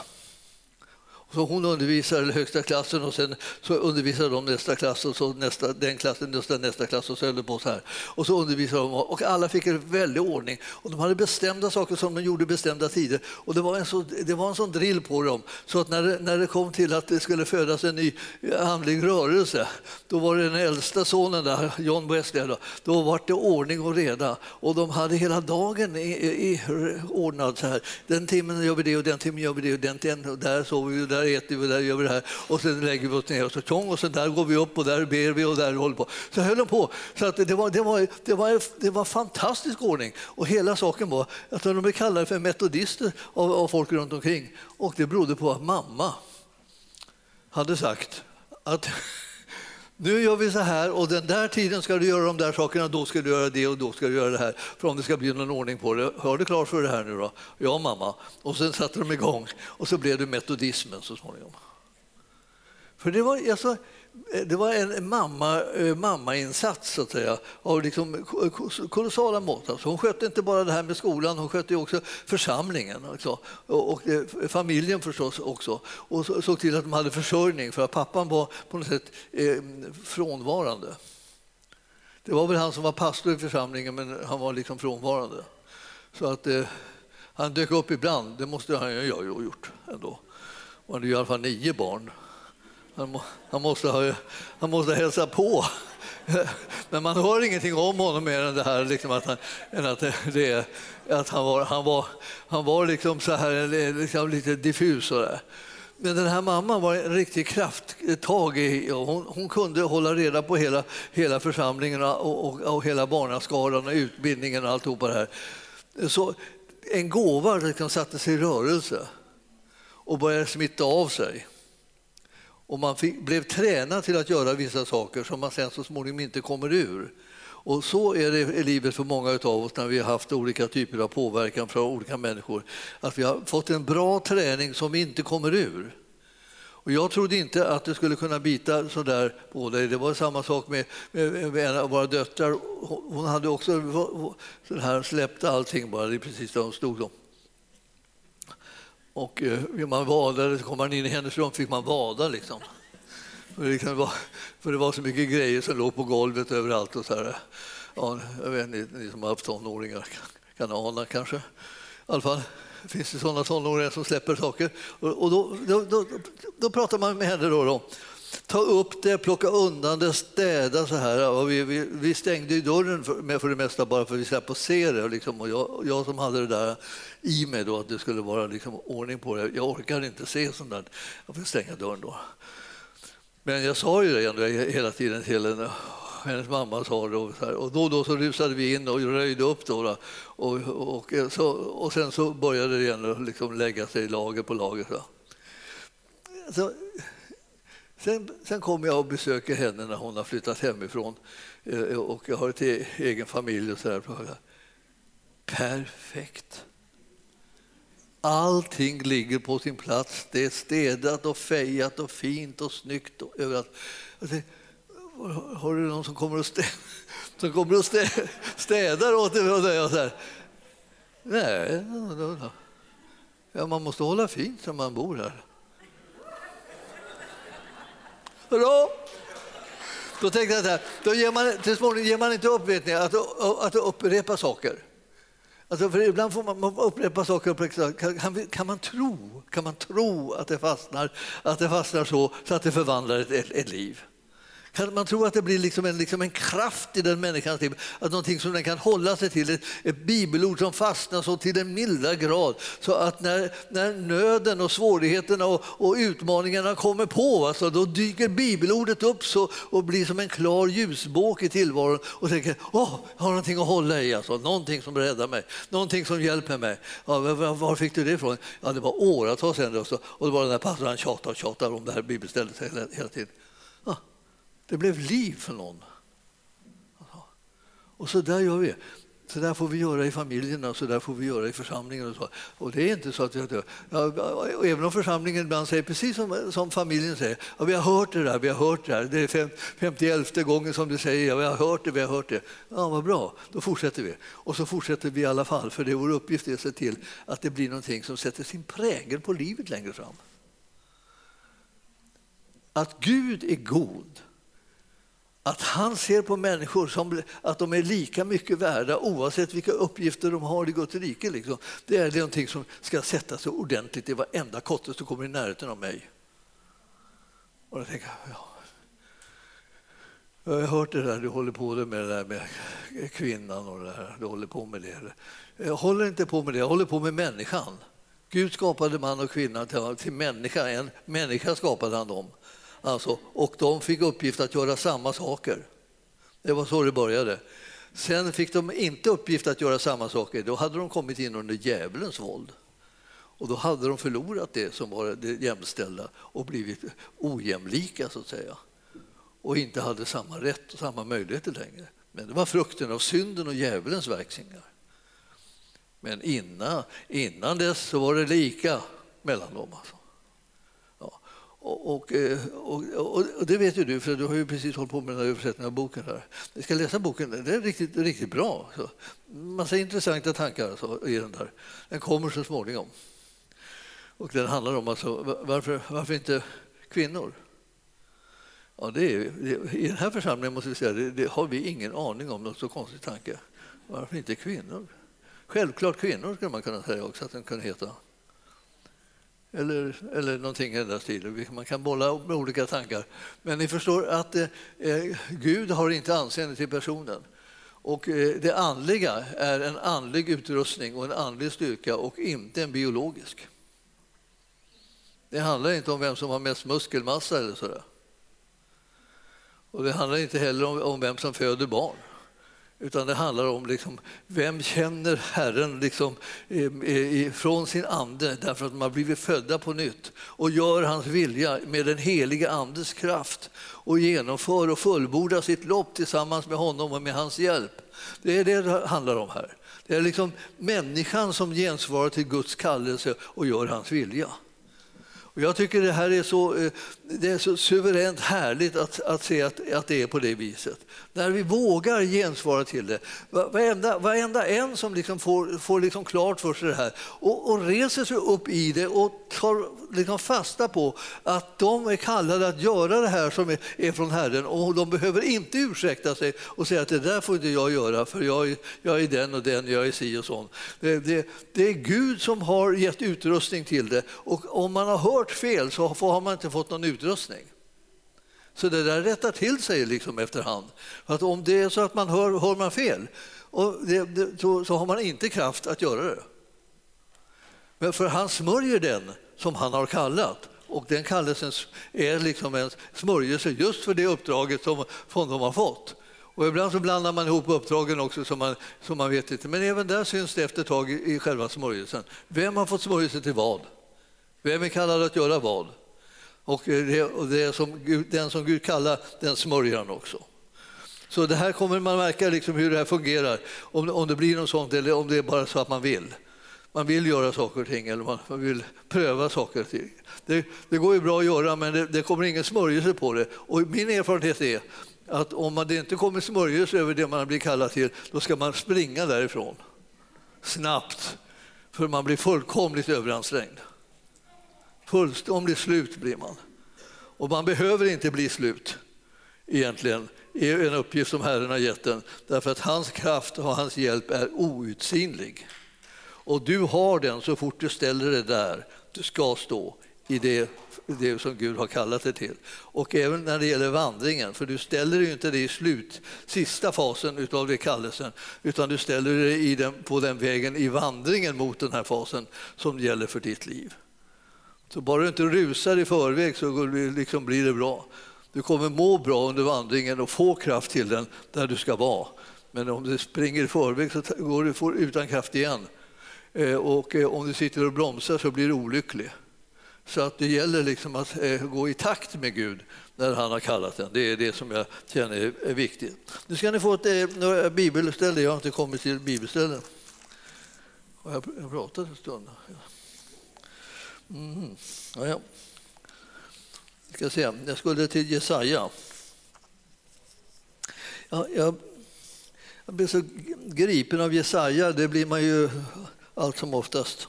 Så hon undervisar högsta klassen och sen så undervisar de nästa klass och så nästa, den klassen nästa, nästa klass och så höll det på så här. Och så undervisar de och alla fick en väldig ordning. Och de hade bestämda saker som de gjorde bestämda tider. Och det var en, så, det var en sån drill på dem så att när det, när det kom till att det skulle födas en ny eh, andlig rörelse då var det den äldsta sonen där, John Wesley, då, då var det ordning och reda. Och de hade hela dagen i, i, eh, ordnad så här. Den timmen gör vi det och den timmen gör vi det och den timmen, och där sover vi där där äter vi, där gör vi det här och sen lägger vi oss ner och så tjong och sen där går vi upp och där ber vi och där håller på. Så höll de på. Så att det, var, det, var, det, var, det var fantastisk ordning och hela saken var att de blev kallade för metodister av, av folk runt omkring och det berodde på att mamma hade sagt att nu gör vi så här och den där tiden ska du göra de där sakerna, då ska du göra det och då ska du göra det här. För om det ska bli någon ordning på det. Har du klart för det här nu då? Ja mamma. Och sen satte de igång och så blev det metodismen så småningom. För det var, alltså, Eh, det var en mamma, eh, mammainsats så att säga, av liksom kolossala mått. Alltså hon skötte inte bara det här med skolan, hon skötte också församlingen alltså. och, och eh, familjen förstås också. Och såg till att de hade försörjning för att pappan var på något sätt eh, frånvarande. Det var väl han som var pastor i församlingen men han var liksom frånvarande. Så att eh, han dök upp ibland, det måste han ju ha gjort ändå. Och han hade i alla fall nio barn. Han, han, måste ha, han måste hälsa på. Men man hör ingenting om honom mer än det här liksom att han, än att det, att han var, han var, han var liksom så här, liksom lite diffus. Så där. Men den här mamman var en riktig krafttag. I, hon, hon, kunde hålla reda på hela, hela församlingen och, och, och hela barnaskaran och utbildningen och alltihopa det här. Så en gåva liksom satte sig i rörelse och började smitta av sig. Och man fick, blev tränad till att göra vissa saker som man sen så småningom inte kommer ur. Och så är det i livet för många av oss när vi har haft olika typer av påverkan från olika människor. Att vi har fått en bra träning som vi inte kommer ur. Och jag trodde inte att det skulle kunna bita så där på dig. Det var samma sak med, med, en av våra döttrar. Hon hade också så här, släppt allting bara, det är precis där hon stod. Då. Och eh, man vadade, så kom man in i hennes rum fick man vada. Liksom. För, det, liksom var, för det var så mycket grejer som låg på golvet överallt. Och så här. Ja, jag vet inte, ni som har haft tonåringar kan ana kanske. I alla fall finns det sådana tonåringar som släpper saker. Och, och då, då, då, då, pratar man med henne. Då, då ta upp det, plocka undan det, städa så här. Och vi, vi, vi stängde ju dörren för, för det mesta bara för att vi slapp se det. Liksom. Och jag, jag, som hade det där i mig då, att det skulle vara liksom ordning på det. Jag orkade inte se sånt där. Jag fick stänga dörren då. Men jag sa ju det hela tiden till henne. Hennes mamma sa det. Och, så här. och då och då så rusade vi in och röjde upp. Då, då. Och, och, så, och sen så började det igen liksom lägga sig lager på lager. Så. Så, Sen, sen kommer jag och besöker henne när hon har flyttat hemifrån eh, och jag har ett e-, egen familj. Och så där. Perfekt! Allting ligger på sin plats. Det är städat och fejat och fint och snyggt och överallt. Tänkte, har du någon som kommer och städar, som kommer och städar åt dig? Och Nej, Ja, man måste hålla fint när man bor här. Bra! Då tänkte jag så här, då ger man, till småningom ger man inte upp vet ni, att, att upprepa saker. Alltså för ibland får man, man upprepa saker. Kan, kan, kan, man tro, kan man tro att det fastnar, att det fastnar så, så att det förvandlar ett, ett liv? Kan man tro att det blir liksom en, liksom en kraft i den människans liv, att någonting som den kan hålla sig till, ett, ett bibelord som fastnar så till den milda grad så att när, när nöden och svårigheterna och, och utmaningarna kommer på, alltså, då dyker bibelordet upp så, och blir som en klar ljusbåk i tillvaron och tänker åh, jag har någonting att hålla i, alltså, någonting som räddar mig, någonting som hjälper mig. Ja, var, var fick du det ifrån? Ja, det var åratal sedan och, så, och det var den där pastorn, han tjatade och tjatade om det här bibelstället hela, hela tiden. Ah. Det blev liv för någon. Och så där gör vi. Så där får vi göra i familjerna, så där får vi göra i församlingen. Och, så. och det är inte så att vi, ja, Även om församlingen ibland säger precis som, som familjen säger, ja, vi har hört det där, vi har hört det där. Det är fem, 51 gången som du säger, ja, vi har hört det, vi har hört det. Ja, vad bra, då fortsätter vi. Och så fortsätter vi i alla fall, för det är vår uppgift att se till att det blir någonting som sätter sin prägel på livet längre fram. Att Gud är god att han ser på människor som att de är lika mycket värda oavsett vilka uppgifter de har i Guds rike. Liksom. Det är någonting som ska sätta sig ordentligt i varenda kotte som kommer i närheten av mig. Och jag tänker, ja. Jag har hört det där, du håller på med det där med kvinnan och det där, du håller på med det. Jag håller inte på med det, jag håller på med människan. Gud skapade man och kvinna till, till människa, en människa skapade han dem. Alltså, och de fick uppgift att göra samma saker. Det var så det började. Sen fick de inte uppgift att göra samma saker. Då hade de kommit in under djävulens våld. Och då hade de förlorat det som var det jämställda och blivit ojämlika så att säga. Och inte hade samma rätt och samma möjligheter längre. Men det var frukten av synden och djävulens verkningar. Men innan, innan dess så var det lika mellan dem. Alltså. Eh, och, och, och, och, det vet ju du, för du har ju precis hållit på med den här översättningen av boken. här. Ni ska läsa boken, den är riktigt, riktigt bra. Så, massa intressanta tankar alltså, i den där. Den kommer så småningom. Och den handlar om alltså, varför, varför inte kvinnor? Ja, det är, det, I den här församlingen måste vi säga, det, det har vi ingen aning om, något så konstig tanke. Varför inte kvinnor? Självklart kvinnor skulle man kunna säga också att den kunde heta. Eller, eller någonting i den där stilen. Man kan bolla med olika tankar. Men ni förstår att eh, eh, Gud har inte anseende till personen. Och eh, det andliga är en andlig utrustning och en andlig styrka och inte en biologisk. Det handlar inte om vem som har mest muskelmassa eller sådär. Och det handlar inte heller om, om vem som föder barn. Utan det handlar om liksom, vem känner Herren liksom, från sin ande därför att de har blivit födda på nytt och gör hans vilja med den heliga Andes kraft och genomför och fullbordar sitt lopp tillsammans med honom och med hans hjälp. Det är det det handlar om här. Det är liksom människan som gensvarar till Guds kallelse och gör hans vilja. Och jag tycker det här är så, eh, det är så suveränt härligt att, att se att, att det är på det viset. När vi vågar gensvara till det. Varenda, varenda en som liksom får, får liksom klart för sig det här och, och reser sig upp i det och tar liksom fasta på att de är kallade att göra det här som är, är från Herren och de behöver inte ursäkta sig och säga att det där får inte jag göra för jag, jag är den och den, jag är si och sån. Det, det, det är Gud som har gett utrustning till det och om man har hört fel så har man inte fått någon utrustning utrustning. Så det där rättar till sig liksom efterhand. Att om det är så att man hör, hör man fel och det, det, så, så, har man inte kraft att göra det. Men för han smörjer den som han har kallat och den kallelsen är liksom en smörjelse just för det uppdraget som, som de har fått. Och ibland så blandar man ihop uppdragen också som man, som man vet inte. Men även där syns det efter ett tag i, i själva smörjelsen. Vem har fått smörjelse till vad? Vem är kallad att göra vad? Och det, och det som Gud, den som Gud kallar, den smörjer han också. Så det här kommer man märka liksom hur det här fungerar, om, om det blir något sånt eller om det är bara så att man vill. Man vill göra saker och ting eller man, man vill pröva saker och ting. Det, det, går ju bra att göra men det, det kommer ingen smörjelse på det. Och min erfarenhet är att om man det inte kommer smörjelse över det man blir kallad till, då ska man springa därifrån. Snabbt. För man blir fullkomligt överansträngd. Fullkomligt slut blir man. Och man behöver inte bli slut egentligen är en uppgift som Herren har gett den därför att hans kraft och hans hjälp är outsinlig. Och du har den så fort du ställer dig där du ska stå i det, det som Gud har kallat dig till. Och även när det gäller vandringen, för du ställer dig inte det i slut, sista fasen av det kallelsen, utan du ställer dig i den, på den vägen i vandringen mot den här fasen som gäller för ditt liv. Så bara du inte rusar i förväg så liksom blir det bra. Du kommer må bra under vandringen och få kraft till den där du ska vara. Men om du springer i förväg så går du utan kraft igen. Eh, och eh, om du sitter och bromsar så blir du olycklig. Så att det gäller liksom att eh, gå i takt med Gud när han har kallat den. Det är det som jag känner är viktigt. Nu ska ni få ett, några bibelställen. Jag har inte kommit till bibelställen. Har Jag pratat en stund. Mm. Ja, ja. Ska se. Jag skulle till Jesaja. Ja, jag, jag blev så gripen av Jesaja, det blir man ju allt som oftast.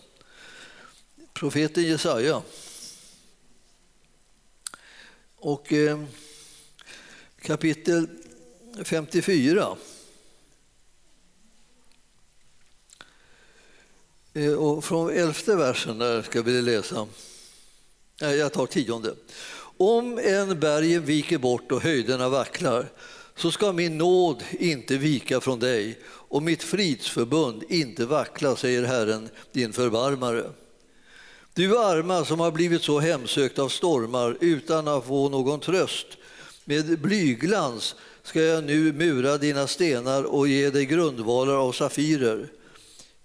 Profeten Jesaja. Och eh, kapitel 54. Eh, och från elfte versen där ska vi läsa. Eh, jag tar tionde. Om en bergen viker bort och höjderna vacklar så ska min nåd inte vika från dig och mitt fridsförbund inte vackla, säger Herren, din förbarmare. Du arma som har blivit så hemsökt av stormar utan att få någon tröst. Med blyglans ska jag nu mura dina stenar och ge dig grundvalar av safirer.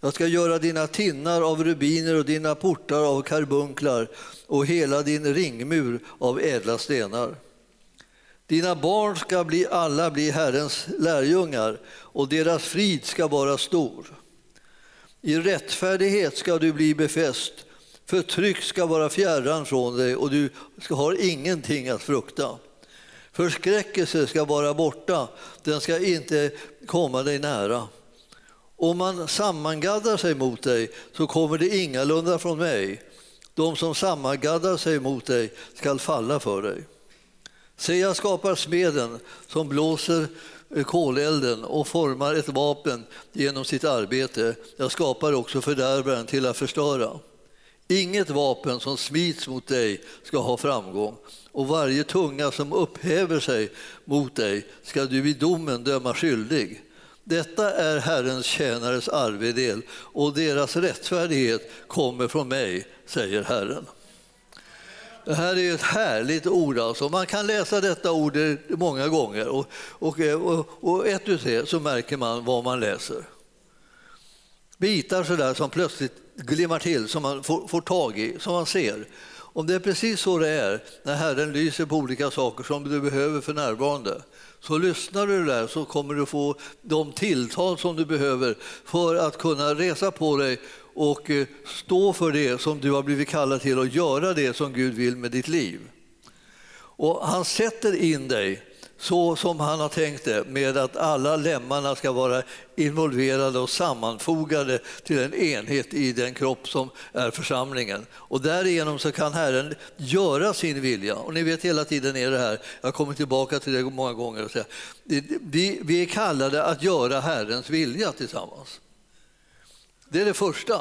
Jag ska göra dina tinnar av rubiner och dina portar av karbunklar och hela din ringmur av ädla stenar. Dina barn ska bli, alla bli Herrens lärjungar och deras frid ska vara stor. I rättfärdighet ska du bli befäst, förtryck ska vara fjärran från dig och du ska ingenting att frukta. Förskräckelse ska vara borta, den ska inte komma dig nära. Om man sammangaddar sig mot dig så kommer det ingalunda från mig. De som sammangaddar sig mot dig skall falla för dig. Se, jag skapar smeden som blåser kolelden och formar ett vapen genom sitt arbete. Jag skapar också fördärvaren till att förstöra. Inget vapen som smits mot dig ska ha framgång och varje tunga som upphäver sig mot dig ska du i domen döma skyldig. Detta är Herrens tjänares arvedel och deras rättfärdighet kommer från mig, säger Herren. Det här är ett härligt ord. Alltså. Man kan läsa detta ord många gånger och, och, och, och ett ut det så märker man vad man läser. Bitar sådär som plötsligt glimmar till, som man får, får tag i, som man ser. Om det är precis så det är när Herren lyser på olika saker som du behöver för närvarande så lyssnar du där så kommer du få de tilltal som du behöver för att kunna resa på dig och eh, stå för det som du har blivit kallad till och göra det som Gud vill med ditt liv. Och han sätter in dig så som han har tänkt det med att alla lemmarna ska vara involverade och sammanfogade till en enhet i den kropp som är församlingen. Och därigenom så kan Herren göra sin vilja. Och ni vet hela tiden är det här, jag kommer tillbaka till det många gånger och säger, vi, vi är kallade att göra Herrens vilja tillsammans. Det är det första.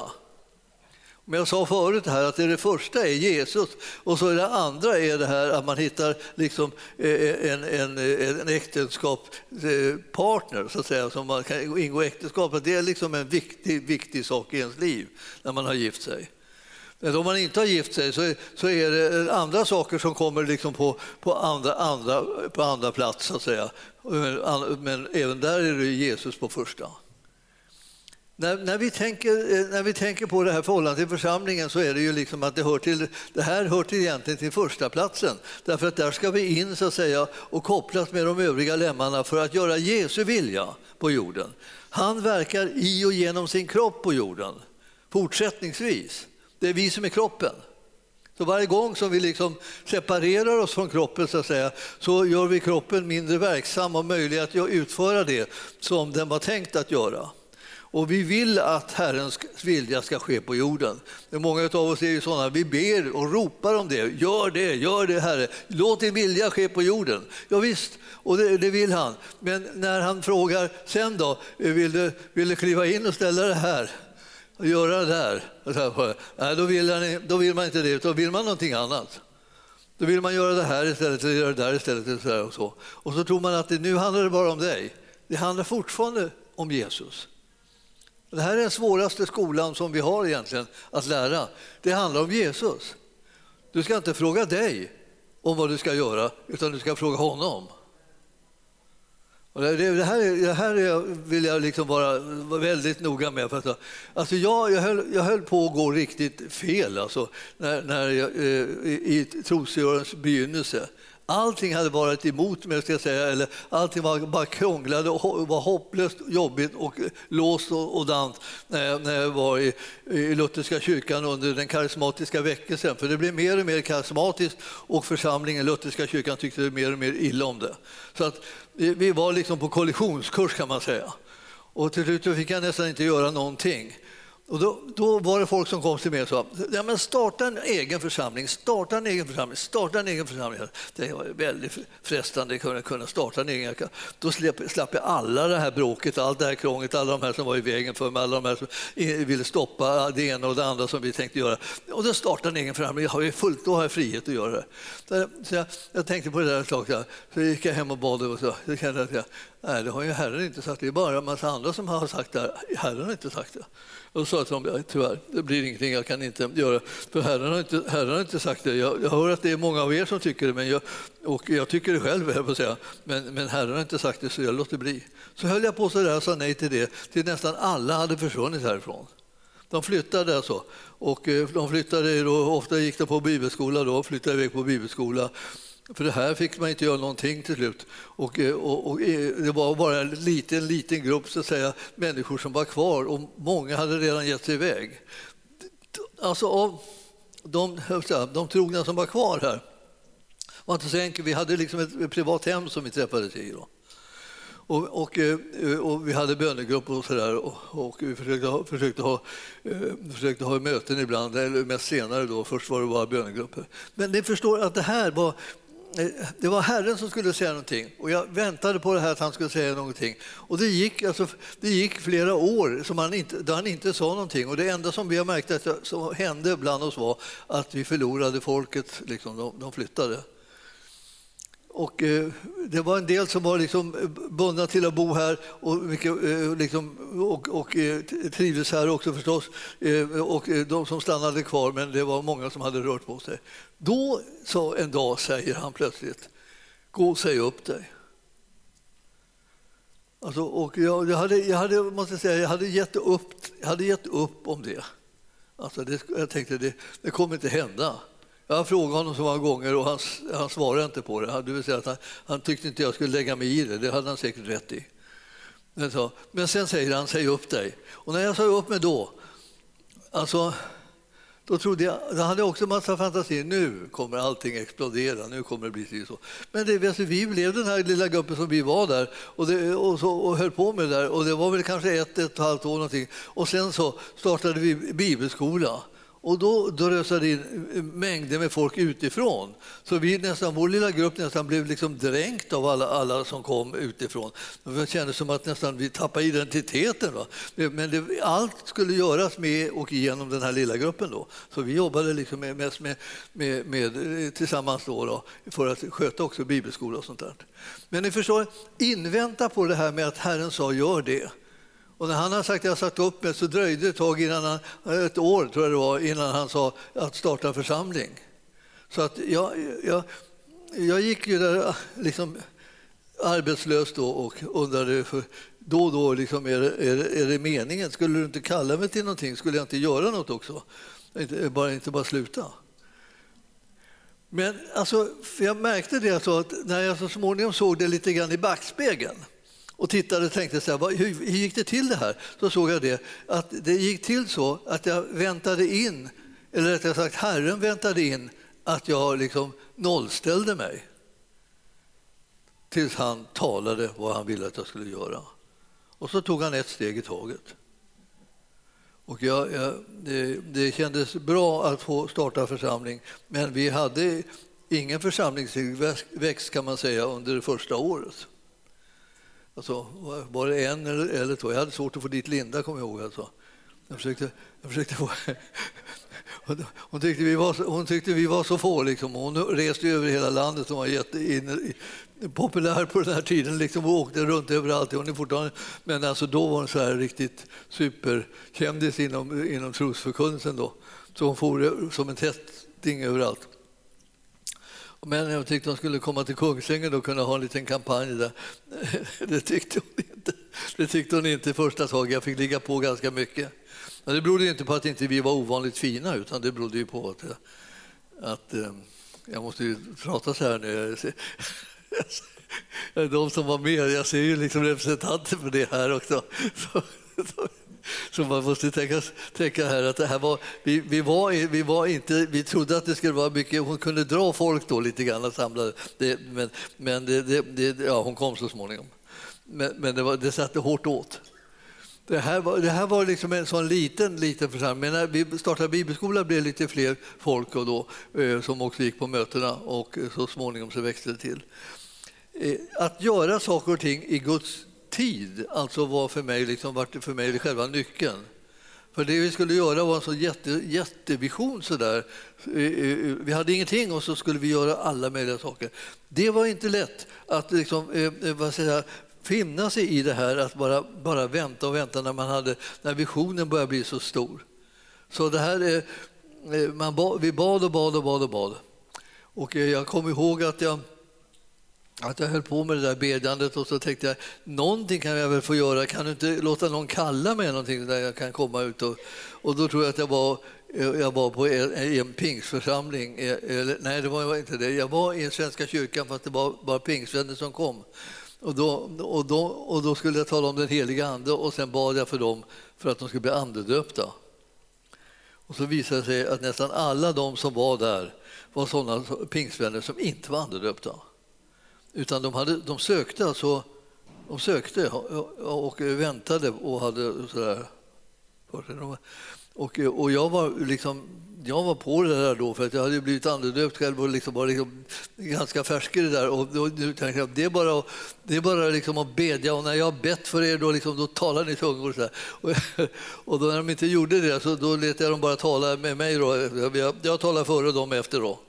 Men jag sa förut här att det, det första är Jesus och så är det andra är det här att man hittar liksom eh, en, en, en äktenskapspartner eh, så att säga, som man kan ingå äktenskap Det är liksom en viktig, viktig sak i ens liv när man har gift sig. Men om man inte har gift sig så är, så är det andra saker som kommer liksom på, på, andra, andra, på andra plats, så att säga. Men, men även där är det Jesus på första. När, när, vi tänker, eh, när vi tänker på det här förhållandet till församlingen så är det ju liksom att det, hör till, det här hör till egentligen till första platsen. Därför att där ska vi in så att säga, och kopplas med de övriga lemmarna för att göra Jesu vilja på jorden. Han verkar i och genom sin kropp på jorden fortsättningsvis. Det är vi som är kroppen. Så varje gång som vi liksom separerar oss från kroppen så, att säga, så gör vi kroppen mindre verksam och möjlig att utföra det som den var tänkt att göra. Och vi vill att Herrens vilja ska ske på jorden. Många av oss är ju sådana, vi ber och ropar om det. Gör det, gör det Herre. Låt din vilja ske på jorden. Ja, visst, och det, det vill han. Men när han frågar sen då, vill du, vill du kliva in och ställa det här? Och göra det där? Nej, då vill, han, då vill man inte det, då vill man någonting annat. Då vill man göra det här istället eller göra det där istället. Och så, och så. och så tror man att det, nu handlar det bara om dig. Det handlar fortfarande om Jesus. Det här är den svåraste skolan som vi har egentligen att lära. Det handlar om Jesus. Du ska inte fråga dig om vad du ska göra, utan du ska fråga honom. Och det, här, det här vill jag liksom vara, vara väldigt noga med. För att, alltså jag, jag, höll, jag höll på att gå riktigt fel alltså, när, när jag, eh, i, i begynnelse. Allting hade varit emot mig, ska jag säga, eller allting var bara krånglade och var hopplöst jobbigt och låst och, och dant när jag, när jag var i, i Lutherska kyrkan under den karismatiska väckelsen. För det blev mer och mer karismatiskt och församlingen, Lutherska kyrkan, tyckte mer och mer illa om det. Så att vi var liksom på kollisionskurs kan man säga. Och till slut fick jag nästan inte göra någonting. Och då, då, var det folk som kom till mig och sa ja, men starta en egen församling, starta en egen församling, starta en egen församling. Det var väldigt frestande att kunna starta en egen. Då slapp, slapp jag alla det här bråket, allt det här krånglet, alla de här som var i vägen för mig, alla de här som ville stoppa det ena och det andra som vi tänkte göra. Och då startade en egen församling, jag har fullt, då har jag frihet att göra det. Så jag, jag tänkte på det där ett tag, så gick jag hem och bad och så, så kände jag att nej, det har ju Herren inte sagt, det är bara en massa andra som har sagt det här. Herren har inte sagt det. Och sa till dem, tyvärr, det blir ingenting, jag kan inte göra För Herren har inte, Herren har inte sagt det. Jag, jag hör att det är många av er som tycker det, men jag, och jag tycker det själv, jag på säga. Men, men Herren har inte sagt det, så jag låter bli. Så höll jag på så där och sa nej till det, till nästan alla hade försvunnit härifrån. De flyttade alltså. Och eh, de flyttade då, ofta gick de på bibelskola då, flyttade iväg på bibelskola. För det här fick man inte göra någonting till slut. Och, eh, och, och, eh, det var bara en liten, liten grupp så att säga, människor som var kvar och många hade redan gett sig iväg. Alltså av de, de trogna som var kvar här var inte så enkelt. Vi hade liksom ett privat hem som vi träffades i. Då. Och, och, eh, och, vi hade bönegrupp och sådär och, och vi försökte ha, försökte, ha, försökte ha möten ibland, eller mest senare då. Först var det bara bönegrupper. Men ni förstår att det här var Eh, det var Herren som skulle säga någonting och jag väntade på det här att han skulle säga någonting. Och det gick, alltså, det gick flera år som han inte, där han inte sa någonting och det enda som vi har märkt att som hände bland oss var att vi förlorade folket, liksom, de, de flyttade. Och, eh, det var en del som var liksom eh, bundna till att bo här och, mycket, eh, liksom, och, och eh, trivdes här också förstås. Eh, och eh, de som stannade kvar, men det var många som hade rört på sig. Då så en dag säger han plötsligt, gå och säg upp dig. Alltså, och jag, jag, hade, jag, hade, måste säga, jag hade gett upp, jag hade gett upp om det. Alltså det jag tänkte det, det kommer inte hända. Jag har frågat honom så många gånger och han, han svarade inte på det. Det vill säga att han, han tyckte inte jag skulle lägga mig i det, det hade han säkert rätt i. Men, så, men sen säger han, säg upp dig. Och när jag sa upp mig då, alltså, då trodde jag, då hade också massa fantasi, nu kommer allting explodera, nu kommer det bli så. Men det, alltså, vi blev den här lilla gruppen som vi var där och, det, och, så, och höll på med det där och det var väl kanske ett, ett och ett halvt år någonting. Och sen så startade vi bibelskola. Och då, då rösade in eh, mängder med folk utifrån. Så vi nästan, vår lilla grupp nästan blev liksom dränkt av alla, alla som kom utifrån. Det kändes som att nästan vi tappade identiteten. Va? Men det, allt skulle göras med och genom den här lilla gruppen. Då. Så vi jobbade liksom med, mest med, med, med, eh, tillsammans då, då, för att sköta också bibelskola och sånt där. Men ni förstår, invänta på det här med att Herren sa gör det. Och när han hade sagt att jag satt upp mig så dröjde det ett tag, innan han, ett år tror jag det var, innan han sa att starta församling. Så att jag, jag, jag gick ju där liksom arbetslös då och undrade för då och då, liksom, är, det, är, det, är det meningen? Skulle du inte kalla mig till någonting? Skulle jag inte göra något också? Inte bara, inte bara sluta. Men alltså, jag märkte det alltså att när jag så småningom såg det lite grann i backspegeln och tittade och tänkte så här, hur, gick det till det här? Så såg jag det, att det gick till så att jag väntade in, eller rättare sagt Herren väntade in att jag liksom nollställde mig tills han talade vad han ville att jag skulle göra. Och så tog han ett steg i taget. Och jag, jag, det, det kändes bra att få starta församling, men vi hade ingen församlingstillväxt kan man säga under det första året. Alltså, var det en eller, eller två? Jag hade svårt att få dit Linda, kommer jag ihåg. Alltså. Jag försökte, jag försökte få... Hon tyckte vi var, hon tyckte vi var så få. Liksom. Hon reste över hela landet Hon var jättepopulär på den här tiden liksom, och åkte runt överallt. Hon är fortfarande, men alltså, då var hon så här riktigt superkändis inom, inom trosförkunnelsen. Så hon for som en tätting överallt. Men jag tyckte hon skulle komma till Kungsängen och kunna ha en liten kampanj där. Det tyckte hon inte. Det tyckte hon inte första taget. Jag fick ligga på ganska mycket. Men det berodde inte på att inte vi var ovanligt fina, utan det berodde ju på att, eh, att eh, jag måste ju prata så här nu. De som var med, jag ser ju liksom representanter för det här också. Så, så, så man måste tänka, tänka här att det här var, vi, vi, var, vi, var inte, vi trodde att det skulle vara mycket, hon kunde dra folk då lite grann och samla det, men, men det, det, det, ja, hon kom så småningom. Men, men det, var, det satte hårt åt. Det här var, det här var liksom en sån liten, liten församling. Men när vi startade bibelskola blev det lite fler folk och då, eh, som också gick på mötena och så småningom så växte det till. Eh, att göra saker och ting i Guds tid alltså var för mig, liksom, var för mig själva nyckeln. För det vi skulle göra var en sån jätte, jättevision. Så där. Eh, eh, eh, vi hade ingenting och så skulle vi göra alla möjliga saker. Det var inte lätt att liksom, vad säger, finna sig i det här att bara, bara vänta och vänta när, man hade, när visionen började bli så stor. Så det här är, man ba, vi bad och bad och bad och bad. Och jag kommer ihåg att jag, att jag höll på med det där bedjandet och så tänkte jag någonting kan jag väl få göra. Kan du inte låta någon kalla mig någonting där jag kan komma ut? Och, och då tror jag att jag var jag var på en, en pingstförsamling, e, eller, nej det var inte det, jag var i Svenska kyrkan fast det var bara pingstvänner som kom. Och då, och, då, och då skulle jag tala om den heliga Ande och sen bad jag för dem för att de skulle bli andedöpta. Och så visade det sig att nästan alla de som var där var sådana pingstvänner som inte var andedöpta. Utan de, hade, de sökte alltså, de sökte och väntade och hade sådär. Och, och jag var liksom jag var på det där då för att jag hade blivit andedöpt själv och liksom var liksom ganska färsk i det där. Och då, nu tänkte jag, det är bara, det är bara liksom att bedja och när jag har bett för er då, liksom, då talar ni tungor. Så. Och, och då när de inte gjorde det så då lät jag dem bara tala med mig. Då. Jag, jag talar före och dem efter. Då.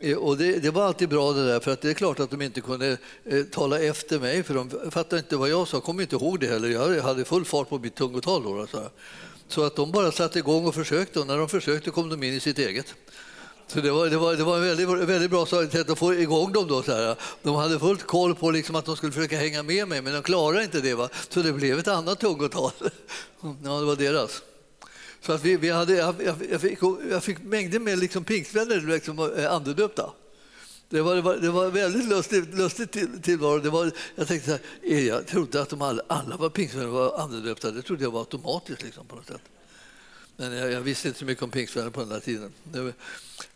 Eh, och det, det, var alltid bra det där, för att det är klart att de inte kunde eh, tala efter mig, för de fattade inte vad jag sa, kom inte ihåg det heller. Jag hade full fart på mitt tungotal då. Så, så att de bara satte igång och försökte, och när de försökte kom de in i sitt eget. Så det var, det var, det var en väldigt, väldigt bra sätt att få igång dem. Då, så här. De hade fullt koll på liksom att de skulle försöka hänga med mig, men de klarade inte det. Va? Så det blev ett annat tungotal. Ja, det var deras. Så att vi, vi hade, jag, jag, fick, jag fick mängder med liksom pingstvänner liksom, andedöpta. Det var, det var, det var väldigt lustigt, lustigt till, tillvaro. Det var, jag tänkte så här, eh, jag trodde att de alla, alla var pingstvänner var andedöpta. Det trodde jag var automatiskt liksom, på något sätt. Men jag, jag, visste inte så mycket om pingstvänner på den där tiden. Det,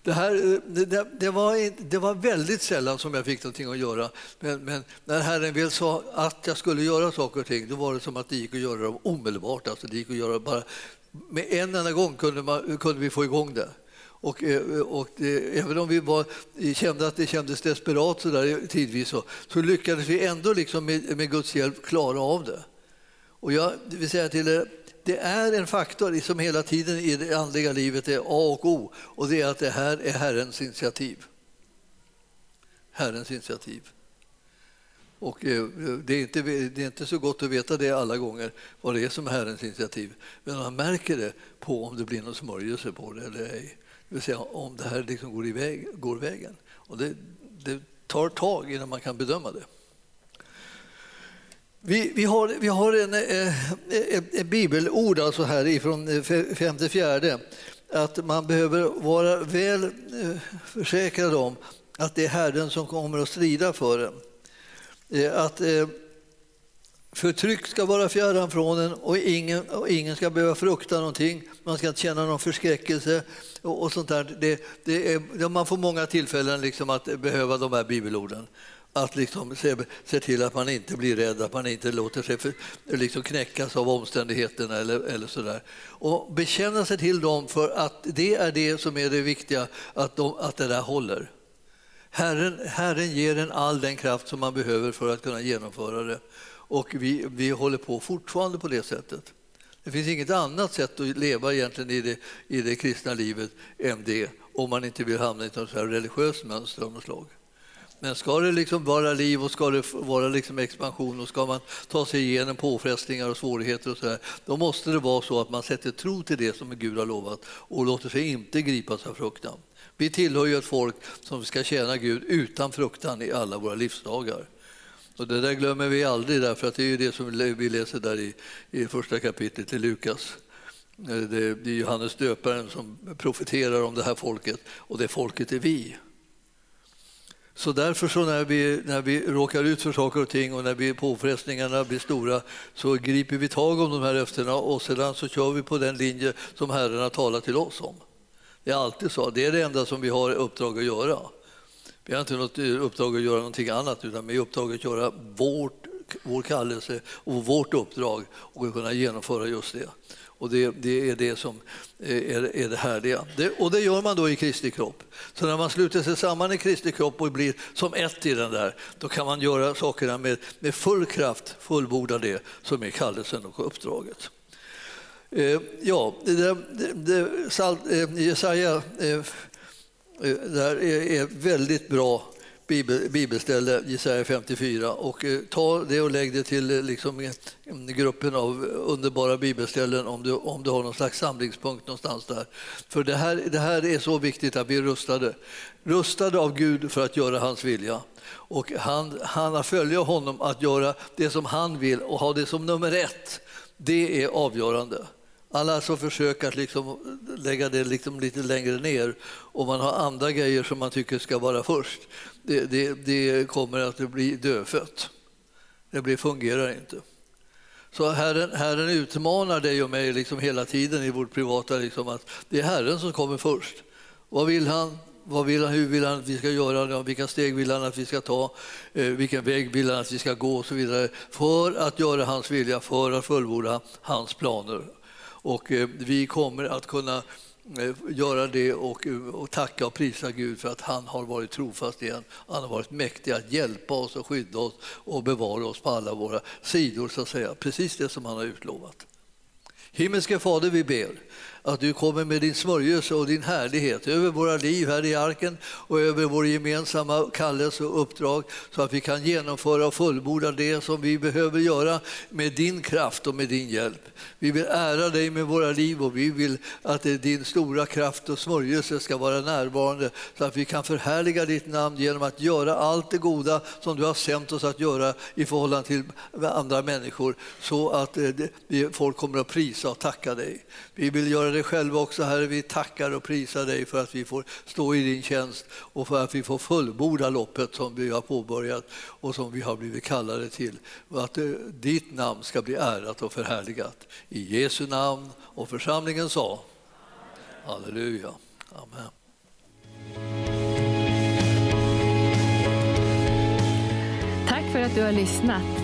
det här, eh, det, det, var, det var väldigt sällan som jag fick någonting att göra. Men, men, när Herren väl sa att jag skulle göra saker och ting, då var det som att det gick att göra dem omedelbart. Alltså det gick att göra bara med en enda gång kunde, man, kunde vi få igång det. Och, eh, och det, även om vi var, eh, kände att det kändes desperat så där, tidvis så, så lyckades vi ändå liksom med, med Guds hjälp klara av det. Och jag vill säga till er, det är en faktor som hela tiden i det andliga livet är A och O och det är att det här är Herrens initiativ. Herrens initiativ. Och eh, det är, inte, det är inte så gott att veta det alla gånger, vad det är som är Herrens initiativ. Men man märker det på om det blir någon smörjelse på det eller ej. Det vill säga om det här liksom går, iväg, går vägen. Och det, det tar tag innan man kan bedöma det. Vi, vi, har, vi har en, eh, eh en, en bibelord alltså här ifrån femte fjärde att man behöver vara väl eh, försäkrad om att det är Herren som kommer att strida för en. Eh, att eh, förtryck ska vara fjärran från en och ingen, och ingen ska behöva frukta någonting. Man ska inte känna någon förskräckelse och, sånt där. Det, det är, man får många tillfällen liksom att behöva de här bibelorden. att liksom se, se, till att man inte blir rädd, att man inte låter sig för, liksom knäckas av omständigheterna eller, eller sådär. Och bekänna sig till dem för att det är det som är det viktiga, att, de, att det där håller. Herren, Herren ger en all den kraft som man behöver för att kunna genomföra det. Och vi, vi håller på fortfarande på det sättet. Det finns inget annat sätt att leva egentligen i det, i det kristna livet än det, om man inte vill hamna i ett religiöst mönster av något slag. Men ska det liksom vara liv och ska det vara liksom expansion och ska man ta sig igenom påfrestningar och svårigheter och så där, då måste det vara så att man sätter tro till det som Gud har lovat och låter sig inte gripas av fruktan. Vi tillhör ju ett folk som ska tjäna Gud utan fruktan i alla våra livsdagar. Och det där glömmer vi aldrig, därför att det är ju det som vi läser där i, i första kapitlet i Lukas. Eh, det är Johannes döparen som profeterar om det här folket och det folket är vi. Så därför så när vi, när vi råkar ut för saker och ting och när vi, påfrestningarna blir stora så griper vi tag om de här löftena och sedan så kör vi på den linje som Herren har talat till oss om. Det är alltid så. Det är det enda som vi har uppdrag att göra. Vi har inte något uppdrag att göra någonting annat utan vi har uppdrag att göra vårt, vår kallelse och vårt uppdrag och kunna genomföra just det. Och det, det, är det som är, är det härliga. Det, och det gör man då i Kristi kropp. Så när man sluter sig samman i Kristi kropp och blir som ett i den där, då kan man göra sakerna med, med full kraft, fullborda det som är kallelsen och uppdraget. Eh, ja, det, det, det, eh, Jesaja eh, eh, där är väldigt bra bibelställe, Jesaja 54. Och eh, ta det och lägg det till eh, liksom, gruppen av underbara bibelställen om du, om du har någon slags samlingspunkt någonstans där. För det här, det här är så viktigt att vi är rustade. Rustade av Gud för att göra hans vilja. Och han, han följer honom att göra det som han vill och ha det som nummer ett. Det är avgörande. Alla som försöker att liksom lägga det liksom lite längre ner och man har andra grejer som man tycker ska vara först, det, det, det kommer att bli dödfött. Det blir, fungerar inte. Så Herren, Herren utmanar dig och mig liksom hela tiden i vårt privata, liksom att det är Herren som kommer först. Vad vill han? Vad vill han, hur vill han att vi ska göra? Vilka steg vill han att vi ska ta? Eh, vilken väg vill han att vi ska gå? och så vidare. För att göra hans vilja, för att fullborda hans planer. Och eh, vi kommer att kunna eh, göra det och, eh, och, tacka och prisa Gud för att han har varit trofast igen. Han har varit mäktig att hjälpa oss och skydda oss och bevara oss på alla våra sidor, så att säga. Precis det som han har utlovat. Himmelske Fader, vi ber att du kommer med din smörjelse och din härlighet över våra liv här i arken och över vår gemensamma kallelse och uppdrag så att vi kan genomföra och fullborda det som vi behöver göra med din kraft och med din hjälp. Vi vill ära dig med våra liv och vi vill att din stora kraft och smörjelse ska vara närvarande så att vi kan förhärliga ditt namn genom att göra allt det goda som du har sänt oss att göra i förhållande till andra människor så att eh, folk kommer att prisa och tacka dig. Vi vill göra dig själv också, Herre. Vi tackar och prisar dig för att vi får stå i din tjänst och för att vi får fullborda loppet som vi har påbörjat och som vi har blivit kallade till. Och att eh, ditt namn ska bli ärat och förhärligat. I Jesu namn och församlingen sa Halleluja. Amen. Tack för att du har lyssnat.